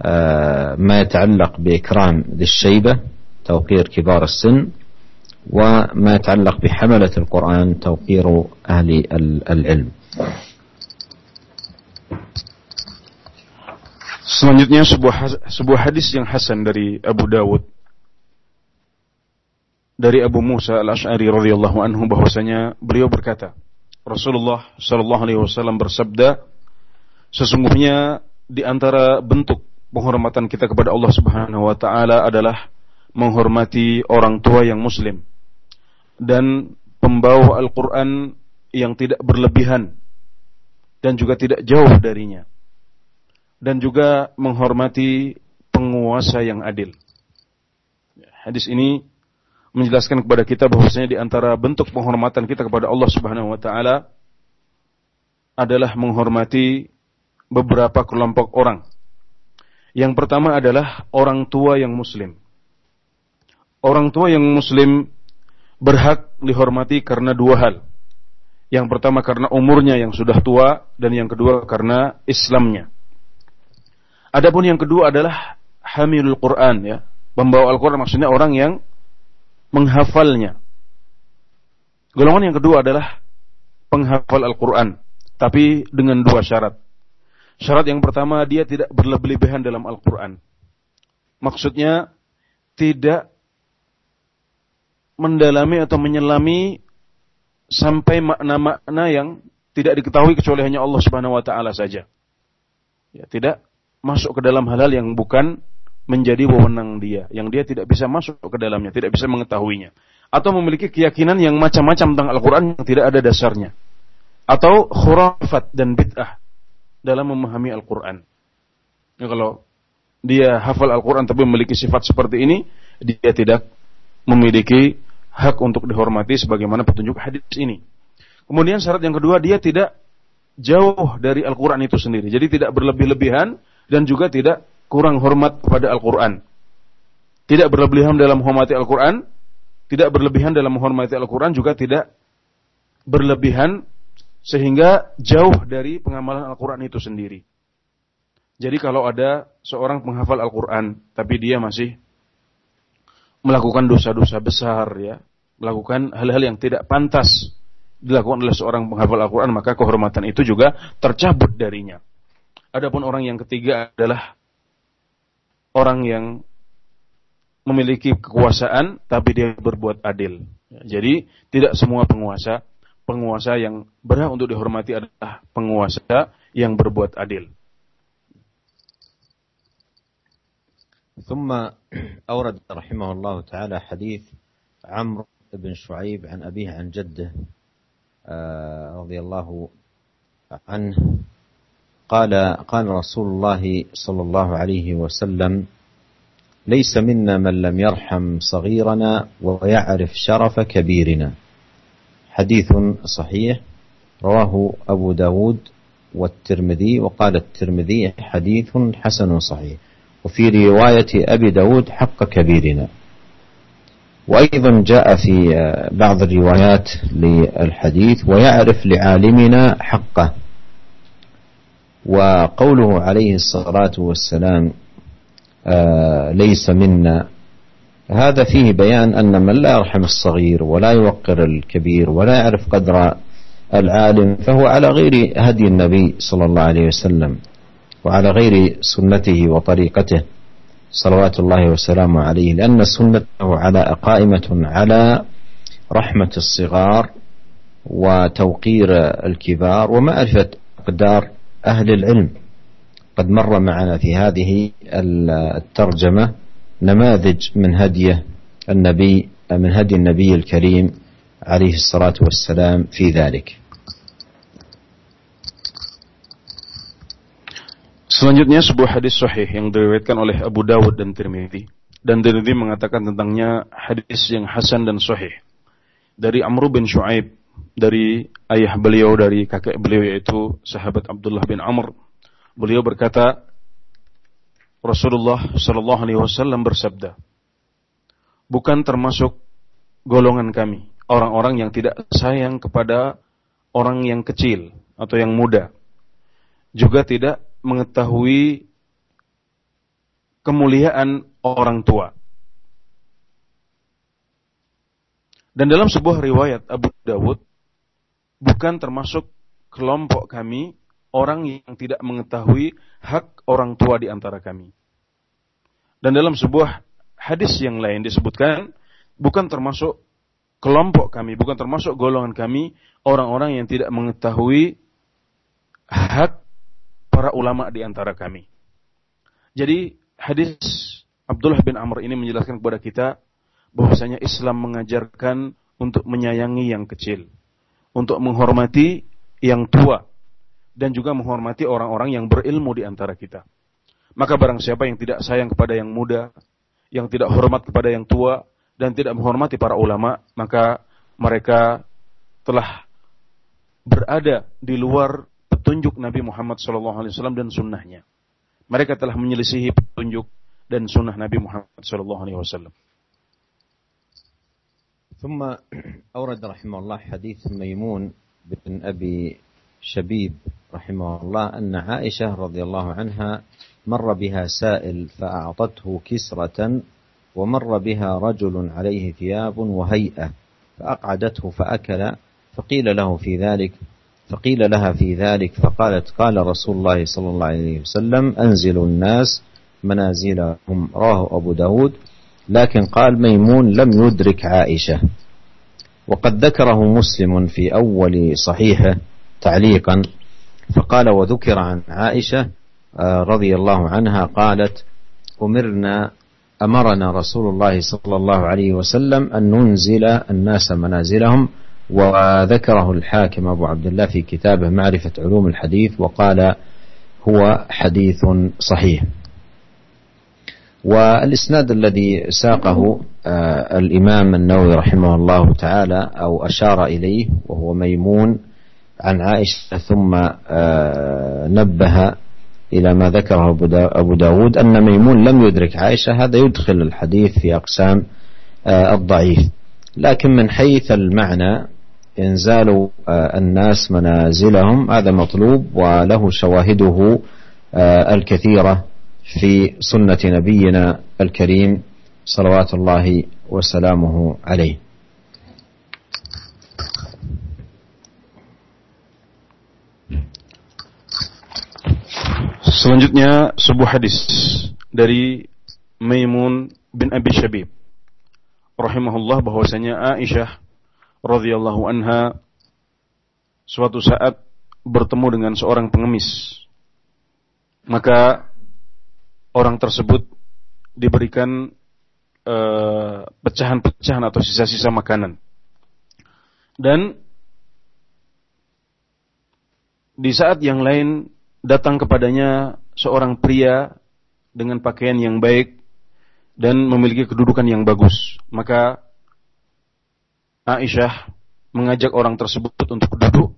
آه، ما يتعلق بإكرام ذي الشيبة توقير كبار السن وما يتعلق بحملة القرآن توقير أهل العلم. Selanjutnya sebuah sebuah hadis yang hasan dari Abu Dawud. Dari Abu Musa al-Ash'ari radhiyallahu anhu bahwasanya beliau berkata Rasulullah shallallahu alaihi wasallam bersabda sesungguhnya di antara bentuk penghormatan kita kepada Allah Subhanahu wa taala adalah menghormati orang tua yang muslim dan pembawa Al-Qur'an yang tidak berlebihan dan juga tidak jauh darinya dan juga menghormati penguasa yang adil. Hadis ini menjelaskan kepada kita bahwasanya di antara bentuk penghormatan kita kepada Allah Subhanahu wa taala adalah menghormati beberapa kelompok orang. Yang pertama adalah orang tua yang muslim. Orang tua yang muslim berhak dihormati karena dua hal. Yang pertama karena umurnya yang sudah tua dan yang kedua karena Islamnya. Adapun yang kedua adalah hamilul Quran ya. Pembawa Al-Quran maksudnya orang yang menghafalnya. Golongan yang kedua adalah penghafal Al-Quran. Tapi dengan dua syarat. Syarat yang pertama dia tidak berlebihan dalam Al-Quran. Maksudnya tidak mendalami atau menyelami sampai makna-makna yang tidak diketahui kecuali hanya Allah Subhanahu wa taala saja. Ya, tidak masuk ke dalam hal-hal yang bukan menjadi wewenang dia, yang dia tidak bisa masuk ke dalamnya, tidak bisa mengetahuinya, atau memiliki keyakinan yang macam-macam tentang Al-Quran yang tidak ada dasarnya, atau khurafat dan bid'ah dalam memahami Al-Quran. Ya, kalau dia hafal Al-Quran tapi memiliki sifat seperti ini, dia tidak memiliki hak untuk dihormati sebagaimana petunjuk hadis ini. Kemudian syarat yang kedua, dia tidak jauh dari Al-Quran itu sendiri. Jadi tidak berlebih-lebihan dan juga tidak kurang hormat kepada Al-Quran. Tidak berlebihan dalam menghormati Al-Quran, tidak berlebihan dalam menghormati Al-Quran, juga tidak berlebihan sehingga jauh dari pengamalan Al-Quran itu sendiri. Jadi kalau ada seorang penghafal Al-Quran, tapi dia masih melakukan dosa-dosa besar, ya, melakukan hal-hal yang tidak pantas dilakukan oleh seorang penghafal Al-Quran, maka kehormatan itu juga tercabut darinya. Adapun orang yang ketiga adalah orang yang memiliki kekuasaan tapi dia berbuat adil. Jadi tidak semua penguasa penguasa yang berhak untuk dihormati adalah penguasa yang berbuat adil. ثم أورد رحمه الله تعالى حديث عمرو بن شعيب عن أبيه عن جده رضي الله عنه قال قال رسول الله صلى الله عليه وسلم ليس منا من لم يرحم صغيرنا ويعرف شرف كبيرنا. حديث صحيح رواه أبو داود والترمذي وقال الترمذي حديث حسن صحيح. وفي رواية أبي داود حق كبيرنا. وأيضا جاء في بعض الروايات للحديث ويعرف لعالمنا حقه. وقوله عليه الصلاة والسلام آه، ليس منا. هذا فيه بيان أن من لا يرحم الصغير ولا يوقر الكبير ولا يعرف قدر العالم فهو على غير هدي النبي صلى الله عليه وسلم وعلى غير سنته وطريقته صلوات الله وسلامه عليه لأن سنته على قائمة على رحمة الصغار وتوقير الكبار ومعرفة أقدار أهل العلم قد مر معنا في هذه الترجمة نماذج من هدي النبي من هدي النبي الكريم عليه الصلاة والسلام في ذلك Selanjutnya sebuah hadis sahih yang diriwayatkan oleh Abu Dawud dan Tirmidzi dan Tirmidzi mengatakan tentangnya hadis yang hasan dan sahih dari Amr bin Shu'aib dari ayah beliau dari kakek beliau yaitu sahabat Abdullah bin Amr beliau berkata Rasulullah Shallallahu alaihi wasallam bersabda bukan termasuk golongan kami orang-orang yang tidak sayang kepada orang yang kecil atau yang muda juga tidak mengetahui kemuliaan orang tua. Dan dalam sebuah riwayat Abu Dawud, bukan termasuk kelompok kami orang yang tidak mengetahui hak orang tua di antara kami. Dan dalam sebuah hadis yang lain disebutkan, bukan termasuk kelompok kami, bukan termasuk golongan kami, orang-orang yang tidak mengetahui hak para ulama di antara kami. Jadi hadis Abdullah bin Amr ini menjelaskan kepada kita bahwasanya Islam mengajarkan untuk menyayangi yang kecil, untuk menghormati yang tua dan juga menghormati orang-orang yang berilmu di antara kita. Maka barang siapa yang tidak sayang kepada yang muda, yang tidak hormat kepada yang tua dan tidak menghormati para ulama, maka mereka telah berada di luar petunjuk Nabi Muhammad SAW dan sunnahnya. Mereka telah menyelisihi petunjuk dan sunnah Nabi Muhammad SAW. ثم أورد رحمه الله حديث ميمون بن أبي شبيب رحمه الله أن عائشة رضي الله عنها مر بها سائل فأعطته كسرة ومر بها رجل عليه ثياب وهيئة فأقعدته فأكل فقيل له في ذلك فقيل لها في ذلك فقالت قال رسول الله صلى الله عليه وسلم أنزلوا الناس منازلهم رواه أبو داود. لكن قال ميمون لم يدرك عائشة. وقد ذكره مسلم في أول صحيحه تعليقا فقال وذكر عن عائشة آه، رضي الله عنها قالت أمرنا أمرنا رسول الله صلى الله عليه وسلم أن ننزل الناس منازلهم وذكره الحاكم أبو عبد الله في كتابه معرفة علوم الحديث وقال هو حديث صحيح. والإسناد الذي ساقه آه، الإمام النووي رحمه الله تعالى أو أشار إليه وهو ميمون عن عائشة ثم آه، نبه إلى ما ذكره أبو داود أن ميمون لم يدرك عائشة هذا يدخل الحديث في أقسام آه، الضعيف. لكن من حيث المعنى إنزال الناس منازلهم هذا مطلوب وله شواهده الكثيرة. في سنة نبينا الكريم صلوات الله وسلامه عليه Selanjutnya sebuah hadis dari Maimun bin Abi Shabib rahimahullah bahwasanya Aisyah radhiyallahu anha suatu saat bertemu dengan seorang pengemis. Maka orang tersebut diberikan eh, pecahan-pecahan atau sisa-sisa makanan. Dan di saat yang lain datang kepadanya seorang pria dengan pakaian yang baik dan memiliki kedudukan yang bagus. Maka Aisyah mengajak orang tersebut untuk duduk,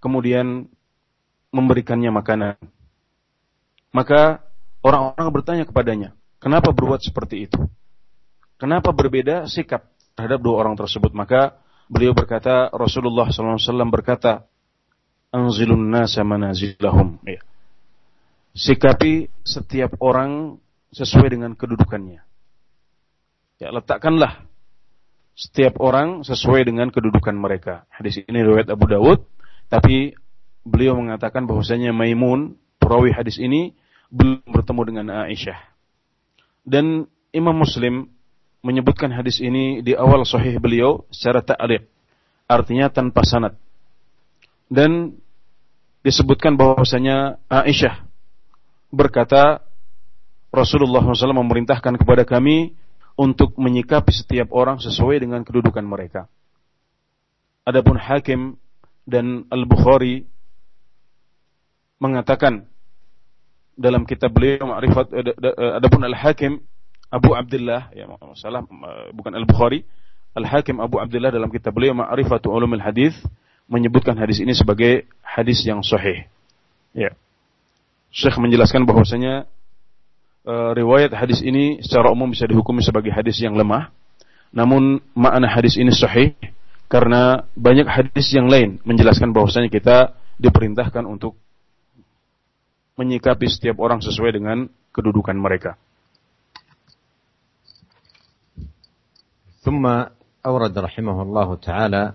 kemudian memberikannya makanan. Maka orang-orang bertanya kepadanya, kenapa berbuat seperti itu? kenapa berbeda sikap terhadap dua orang tersebut? Maka beliau berkata, Rasulullah SAW berkata, Anzilun nasa manazilahum. Ya. Sikapi setiap orang sesuai dengan kedudukannya. Ya, letakkanlah setiap orang sesuai dengan kedudukan mereka. Hadis ini riwayat Abu Dawud, tapi beliau mengatakan bahwasanya Maimun, perawi hadis ini belum bertemu dengan Aisyah. Dan Imam Muslim menyebutkan hadis ini di awal sahih beliau secara ta'liq. Artinya tanpa sanad. Dan disebutkan bahwasanya Aisyah berkata Rasulullah SAW memerintahkan kepada kami untuk menyikapi setiap orang sesuai dengan kedudukan mereka. Adapun Hakim dan Al-Bukhari mengatakan dalam kitab beliau Ma'rifat eh, eh, adapun Al-Hakim Abu Abdullah ya salah eh, bukan Al-Bukhari Al-Hakim Abu Abdullah dalam kitab beliau Ma'rifatu Ulumul Hadis menyebutkan hadis ini sebagai hadis yang sahih. Ya. Syekh menjelaskan bahwasanya e, riwayat hadis ini secara umum bisa dihukumi sebagai hadis yang lemah. Namun makna hadis ini sahih karena banyak hadis yang lain menjelaskan bahwasanya kita diperintahkan untuk menyikapi setiap orang sesuai dengan kedudukan mereka. ثم أورد رحمه الله تعالى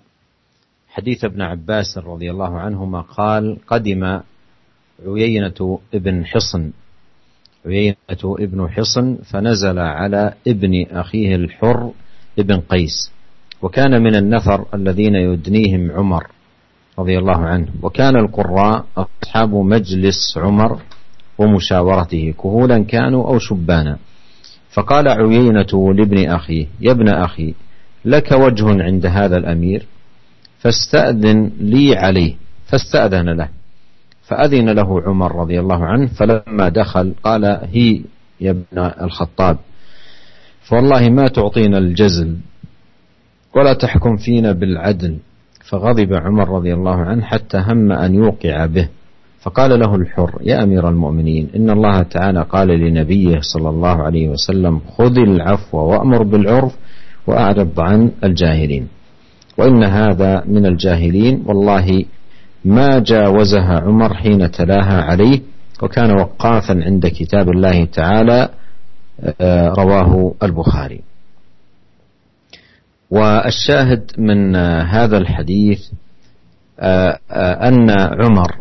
حديث ابن عباس رضي الله عنهما قال قدم عيينة ابن حصن عيينة ابن حصن فنزل على ابن أخيه الحر ابن قيس وكان من النفر الذين يدنيهم عمر رضي الله عنه. وكان القراء أصحاب مجلس عمر ومشاورته كهولا كانوا أو شبانا. فقال عيينة لابن أخيه يا ابن أخي لك وجه عند هذا الأمير فاستأذن لي عليه. فاستأذن له. فأذن له عمر رضي الله عنه فلما دخل قال هي يا ابن الخطاب فوالله ما تعطينا الجزل ولا تحكم فينا بالعدل. فغضب عمر رضي الله عنه حتى هم أن يوقع به. فقال له الحر يا أمير المؤمنين إن الله تعالى قال لنبيه صلى الله عليه وسلم خذ العفو وأمر بالعرف وأعرض عن الجاهلين. وإن هذا من الجاهلين والله ما جاوزها عمر حين تلاها عليه وكان وقافا عند كتاب الله تعالى آه، رواه البخاري. والشاهد من هذا الحديث آه، آه، أن عمر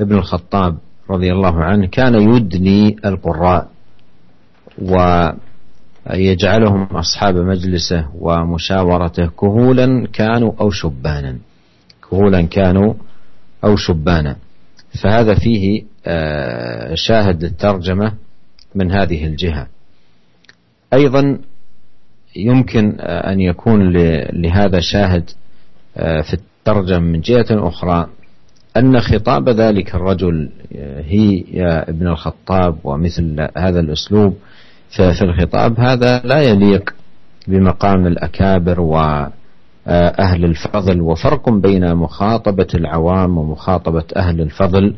بن الخطاب رضي الله عنه كان يدني القراء ويجعلهم أصحاب مجلسه ومشاورته كهولا كانوا أو شبانا كهولا كانوا أو شبانا. فهذا فيه آه، شاهد للترجمة من هذه الجهة. أيضا يمكن آه، أن يكون لهذا شاهد آه، في الترجمة من جهة أخرى أن خطاب ذلك الرجل هي يا ابن الخطاب ومثل هذا الأسلوب. في الخطاب هذا لا يليق بمقام الأكابر و أهل الفضل وفرق بين مخاطبة العوام ومخاطبة أهل الفضل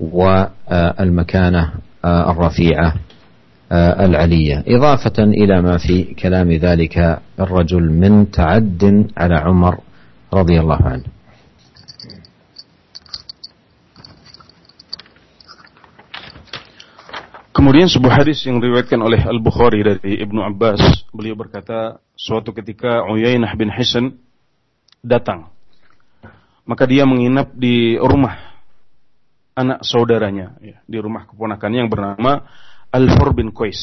والمكانة الرفيعة. العلية إضافة إلى ما في كلام ذلك الرجل من تعد على عمر رضي الله عنه Kemudian sebuah hadis yang diriwayatkan oleh Al-Bukhari dari Ibnu Abbas, beliau berkata, suatu ketika Uyainah bin Hisan datang. Maka dia menginap di rumah anak saudaranya, ya, di rumah keponakannya yang bernama Al-Hur bin Qais.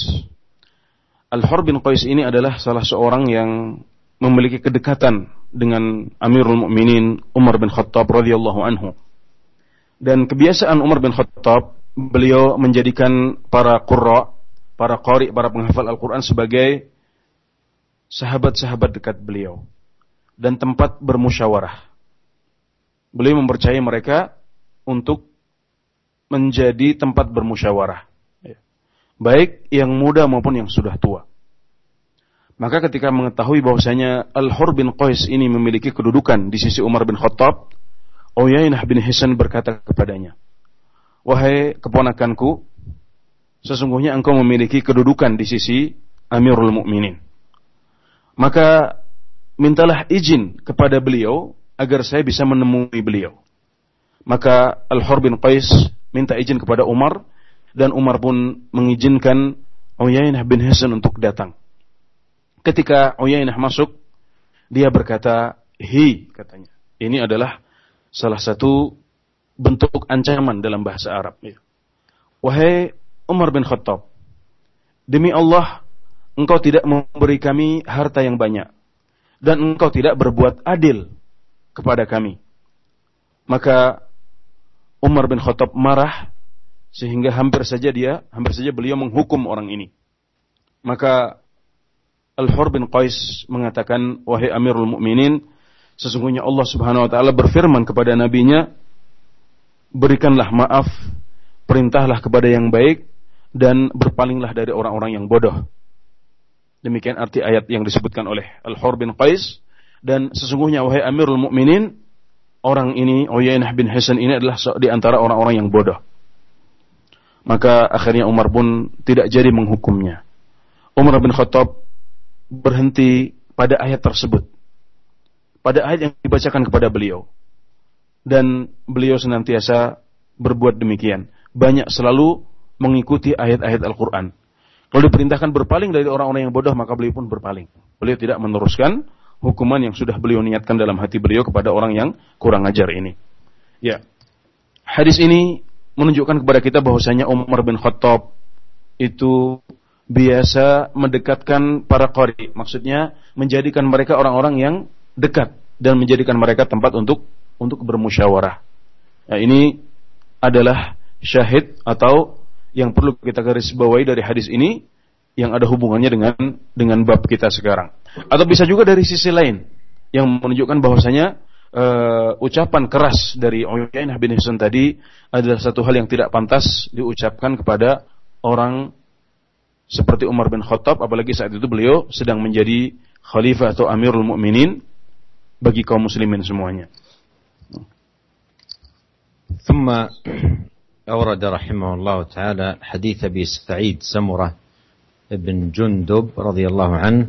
Al-Hur bin Qais ini adalah salah seorang yang memiliki kedekatan dengan Amirul Mukminin Umar bin Khattab radhiyallahu anhu. Dan kebiasaan Umar bin Khattab beliau menjadikan para qurra, para qari, para penghafal Al-Quran sebagai sahabat-sahabat dekat beliau dan tempat bermusyawarah. Beliau mempercayai mereka untuk menjadi tempat bermusyawarah. Baik yang muda maupun yang sudah tua. Maka ketika mengetahui bahwasanya Al-Hur bin Qais ini memiliki kedudukan di sisi Umar bin Khattab, Uyainah bin Hisan berkata kepadanya, Wahai keponakanku, sesungguhnya engkau memiliki kedudukan di sisi Amirul Mukminin. Maka mintalah izin kepada beliau agar saya bisa menemui beliau. Maka Al-Hur bin Qais minta izin kepada Umar dan Umar pun mengizinkan Uyainah bin Hasan untuk datang. Ketika Uyainah masuk, dia berkata, "Hi," katanya. Ini adalah salah satu bentuk ancaman dalam bahasa Arab. Ya. Wahai Umar bin Khattab, demi Allah, engkau tidak memberi kami harta yang banyak dan engkau tidak berbuat adil kepada kami. Maka Umar bin Khattab marah sehingga hampir saja dia, hampir saja beliau menghukum orang ini. Maka Al-Hur bin Qais mengatakan, "Wahai Amirul Mukminin, sesungguhnya Allah Subhanahu wa taala berfirman kepada nabinya, berikanlah maaf, perintahlah kepada yang baik dan berpalinglah dari orang-orang yang bodoh." Demikian arti ayat yang disebutkan oleh Al-Hur bin Qais dan sesungguhnya wahai Amirul Mukminin orang ini Uyainah bin Hasan ini adalah di antara orang-orang yang bodoh. Maka akhirnya Umar pun tidak jadi menghukumnya. Umar bin Khattab berhenti pada ayat tersebut. Pada ayat yang dibacakan kepada beliau. Dan beliau senantiasa berbuat demikian. Banyak selalu mengikuti ayat-ayat Al-Quran. Kalau diperintahkan berpaling dari orang-orang yang bodoh, maka beliau pun berpaling. Beliau tidak meneruskan hukuman yang sudah beliau niatkan dalam hati beliau kepada orang yang kurang ajar ini. Ya. Hadis ini menunjukkan kepada kita bahwasanya Umar bin Khattab itu biasa mendekatkan para qari, maksudnya menjadikan mereka orang-orang yang dekat dan menjadikan mereka tempat untuk untuk bermusyawarah. Nah, ini adalah syahid atau yang perlu kita garis bawahi dari hadis ini yang ada hubungannya dengan dengan bab kita sekarang. Atau bisa juga dari sisi lain yang menunjukkan bahwasanya uh, ucapan keras dari Uyainah bin Husain tadi adalah satu hal yang tidak pantas diucapkan kepada orang seperti Umar bin Khattab apalagi saat itu beliau sedang menjadi khalifah atau amirul mukminin bagi kaum muslimin semuanya. ثم أورد رحمه الله تعالى حديث أبي سعيد سمرة بن جندب رضي الله عنه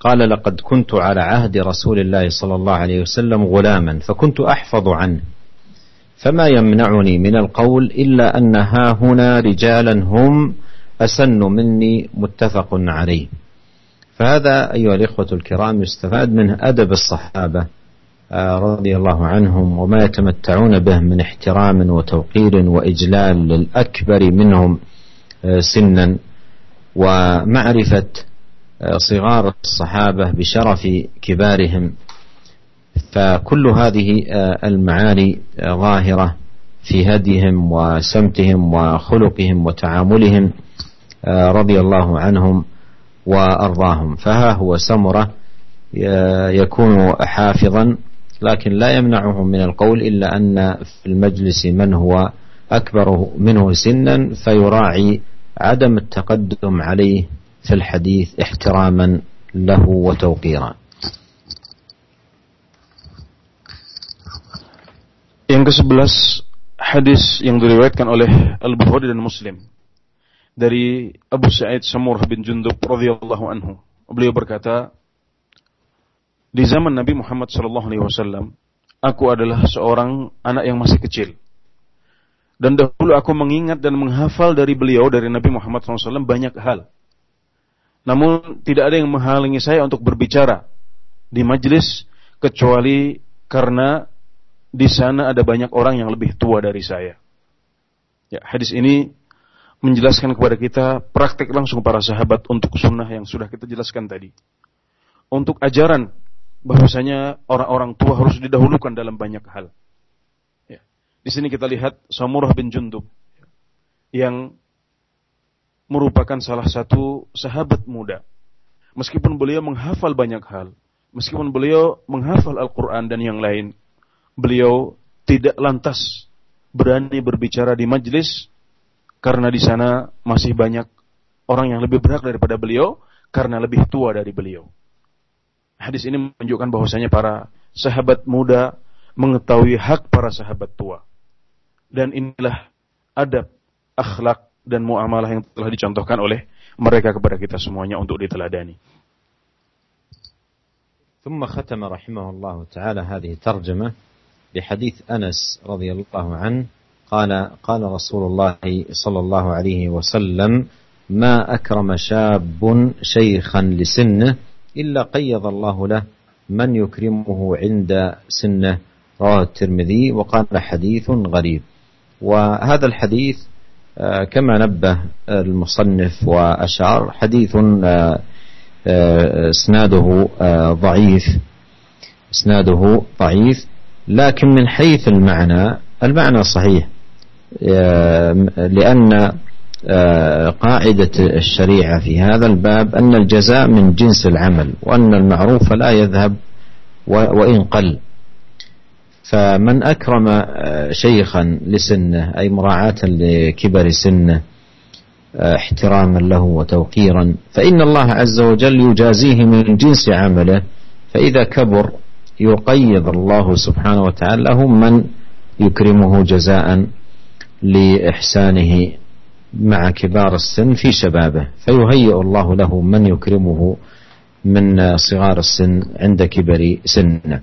قال لقد كنت على عهد رسول الله صلى الله عليه وسلم غلاما فكنت أحفظ عنه. فما يمنعني من القول إلا أن ها هنا رجالا هم أسن مني متفق عليه. فهذا أيها الإخوة الكرام يستفاد منه أدب الصحابة آه، رضي الله عنهم وما يتمتعون به من احترام وتوقير وإجلال للأكبر منهم آه، سنا. ومعرفة آه، صغار الصحابة بشرف كبارهم. فكل هذه المعاني ظاهرة في هديهم وسمتهم وخلقهم وتعاملهم رضي الله عنهم وأرضاهم. فها هو سمرة يكون حافظا لكن لا يمنعه من القول إلا أن في المجلس من هو أكبر منه سنا فيراعي عدم التقدم عليه في الحديث احتراما له وتوقيرا Yang ke-11 hadis yang diriwayatkan oleh Al-Bukhari dan Muslim dari Abu Sa'id Samurah bin Jundub radhiyallahu anhu. Beliau berkata, Di zaman Nabi Muhammad SAW, aku adalah seorang anak yang masih kecil. Dan dahulu aku mengingat dan menghafal dari beliau, dari Nabi Muhammad SAW banyak hal. Namun tidak ada yang menghalangi saya untuk berbicara di majlis kecuali karena di sana ada banyak orang yang lebih tua dari saya. Ya, hadis ini menjelaskan kepada kita praktek langsung para sahabat untuk sunnah yang sudah kita jelaskan tadi. Untuk ajaran bahwasanya orang-orang tua harus didahulukan dalam banyak hal. Di sini kita lihat Samurah bin Jundub yang merupakan salah satu sahabat muda. Meskipun beliau menghafal banyak hal, meskipun beliau menghafal Al-Quran dan yang lain, beliau tidak lantas berani berbicara di majlis karena di sana masih banyak orang yang lebih berhak daripada beliau karena lebih tua dari beliau. Hadis ini menunjukkan bahwasanya para sahabat muda mengetahui hak para sahabat tua. Dan inilah adab, akhlak, dan muamalah yang telah dicontohkan oleh mereka kepada kita semuanya untuk diteladani. ثم ختم رحمه الله تعالى هذه الترجمة بحديث أنس رضي الله عنه. قال قال رسول الله صلى الله عليه وسلم ما أكرم شاب شيخا لسنه إلا قيض الله له من يكرمه عند سنه. رواه الترمذي وقال حديث غريب. وهذا الحديث آه، كما نبه المصنف وأشار حديث آه، آه، إسناده ضعيف. إسناده ضعيف لكن من حيث المعنى المعنى صحيح لأن قاعدة الشريعة في هذا الباب أن الجزاء من جنس العمل وأن المعروف لا يذهب وإن قل. فمن أكرم آه، شيخا لسنه أي مراعاة لكبر سنه آه، احتراما له وتوقيرا فإن الله عز وجل يجازيه من جنس عمله فإذا كبر يقيض الله سبحانه وتعالى له من يكرمه جزاء لإحسانه مع كبار السن في شبابه فيهيئ الله له من يكرمه من صغار السن عند كبر سنه.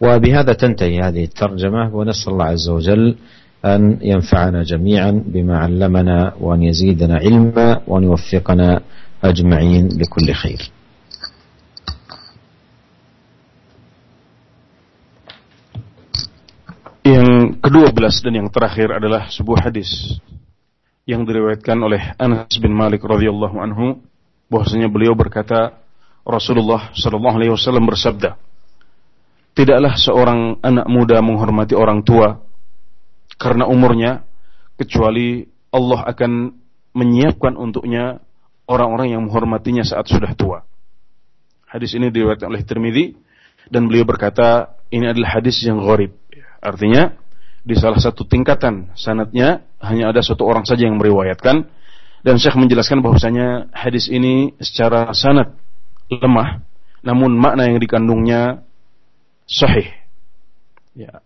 وبهذا تنتهي هذه الترجمة ونسأل الله عز وجل أن ينفعنا جميعا بما علمنا وأن يزيدنا علما وأن يوفقنا أجمعين لكل خير Yang kedua belas dan yang terakhir adalah sebuah hadis yang diriwayatkan oleh Anas bin Malik radhiyallahu anhu bahwasanya beliau berkata Rasulullah sallallahu alaihi wasallam bersabda Tidaklah seorang anak muda menghormati orang tua karena umurnya, kecuali Allah akan menyiapkan untuknya orang-orang yang menghormatinya saat sudah tua. Hadis ini diriwayatkan oleh Tirmidzi dan beliau berkata ini adalah hadis yang gharib. Artinya di salah satu tingkatan sanatnya hanya ada satu orang saja yang meriwayatkan dan Syekh menjelaskan bahwasanya hadis ini secara sanad lemah namun makna yang dikandungnya sahih. Ya.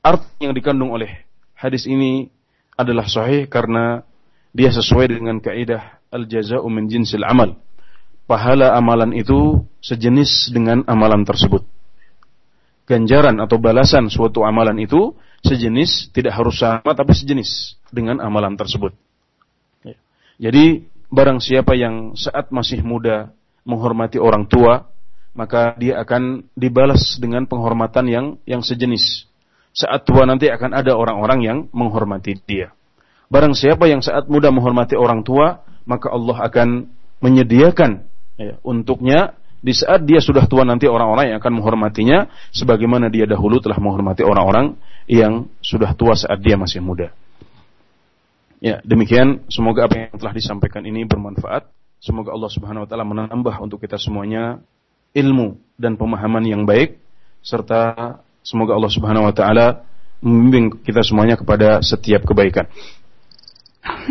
Arti yang dikandung oleh hadis ini adalah sahih karena dia sesuai dengan kaidah al-jaza'u min jinsil amal. Pahala amalan itu sejenis dengan amalan tersebut. Ganjaran atau balasan suatu amalan itu sejenis, tidak harus sama tapi sejenis dengan amalan tersebut. Ya. Jadi barang siapa yang saat masih muda menghormati orang tua, maka dia akan dibalas dengan penghormatan yang yang sejenis. Saat tua nanti akan ada orang-orang yang menghormati dia. Barang siapa yang saat muda menghormati orang tua, maka Allah akan menyediakan ya, untuknya di saat dia sudah tua nanti orang-orang yang akan menghormatinya sebagaimana dia dahulu telah menghormati orang-orang yang sudah tua saat dia masih muda. Ya, demikian semoga apa yang telah disampaikan ini bermanfaat. Semoga Allah Subhanahu wa taala menambah untuk kita semuanya ilmu dan pemahaman yang baik serta semoga Allah Subhanahu wa taala membimbing kita semuanya kepada setiap kebaikan.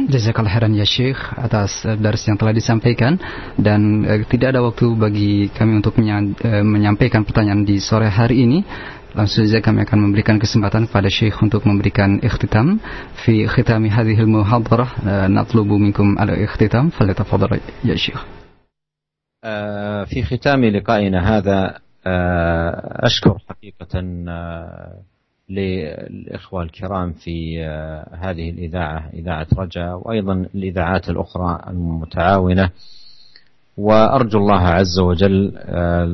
Jazakallah khairan ya Syekh atas uh, dars yang telah disampaikan dan uh, tidak ada waktu bagi kami untuk uh, menyampaikan pertanyaan di sore hari ini. Langsung saja kami akan memberikan kesempatan kepada Syekh untuk memberikan ikhtitam fi khitami hadhil muhadarah uh, natlubu minkum ala ikhtitam falyatafadhal ya Syekh. آه، في ختام لقائنا هذا آه، أشكر حقيقة آه، للإخوة الكرام في هذه الإذاعة إذاعة رجاء وأيضا الإذاعات الأخرى المتعاونة. وأرجو الله عز وجل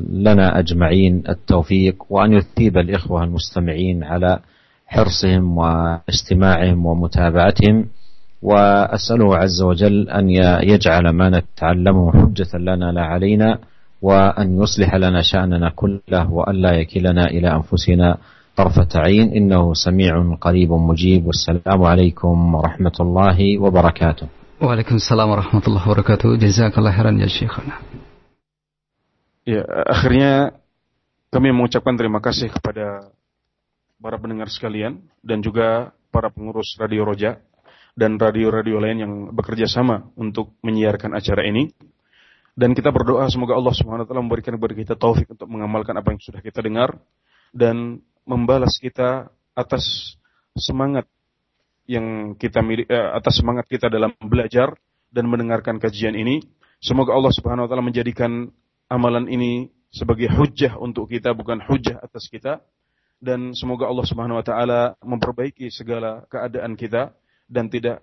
لنا أجمعين التوفيق وأن يثيب الإخوة المستمعين على حرصهم واستماعهم ومتابعتهم. وأسأله عز وجل أن يجعل ما نتعلمه حجة لنا لا علينا وأن يصلح لنا شأننا كله وأن لا يكلنا إلى أنفسنا طرفة عين. إنه سميع قريب مجيب. والسلام عليكم ورحمة الله وبركاته. وعليكم السلام ورحمة الله وبركاته. جزاك الله خيرا يا شيخنا. Ya, akhirnya kami mengucapkan terima kasih kepada para pendengar sekalian dan juga para pengurus Radio Roja. Dan radio-radio lain yang bekerja sama untuk menyiarkan acara ini. Dan kita berdoa semoga Allah Subhanahu wa taala memberikan kepada kita taufik untuk mengamalkan apa yang sudah kita dengar dan membalas kita atas semangat yang kita eh, atas semangat kita dalam belajar dan mendengarkan kajian ini. Semoga Allah Subhanahu wa taala menjadikan amalan ini sebagai hujah untuk kita bukan hujah atas kita dan semoga Allah Subhanahu wa taala memperbaiki segala keadaan kita dan tidak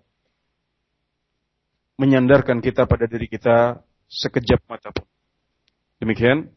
menyandarkan kita pada diri kita sekejap mata pun. Demikian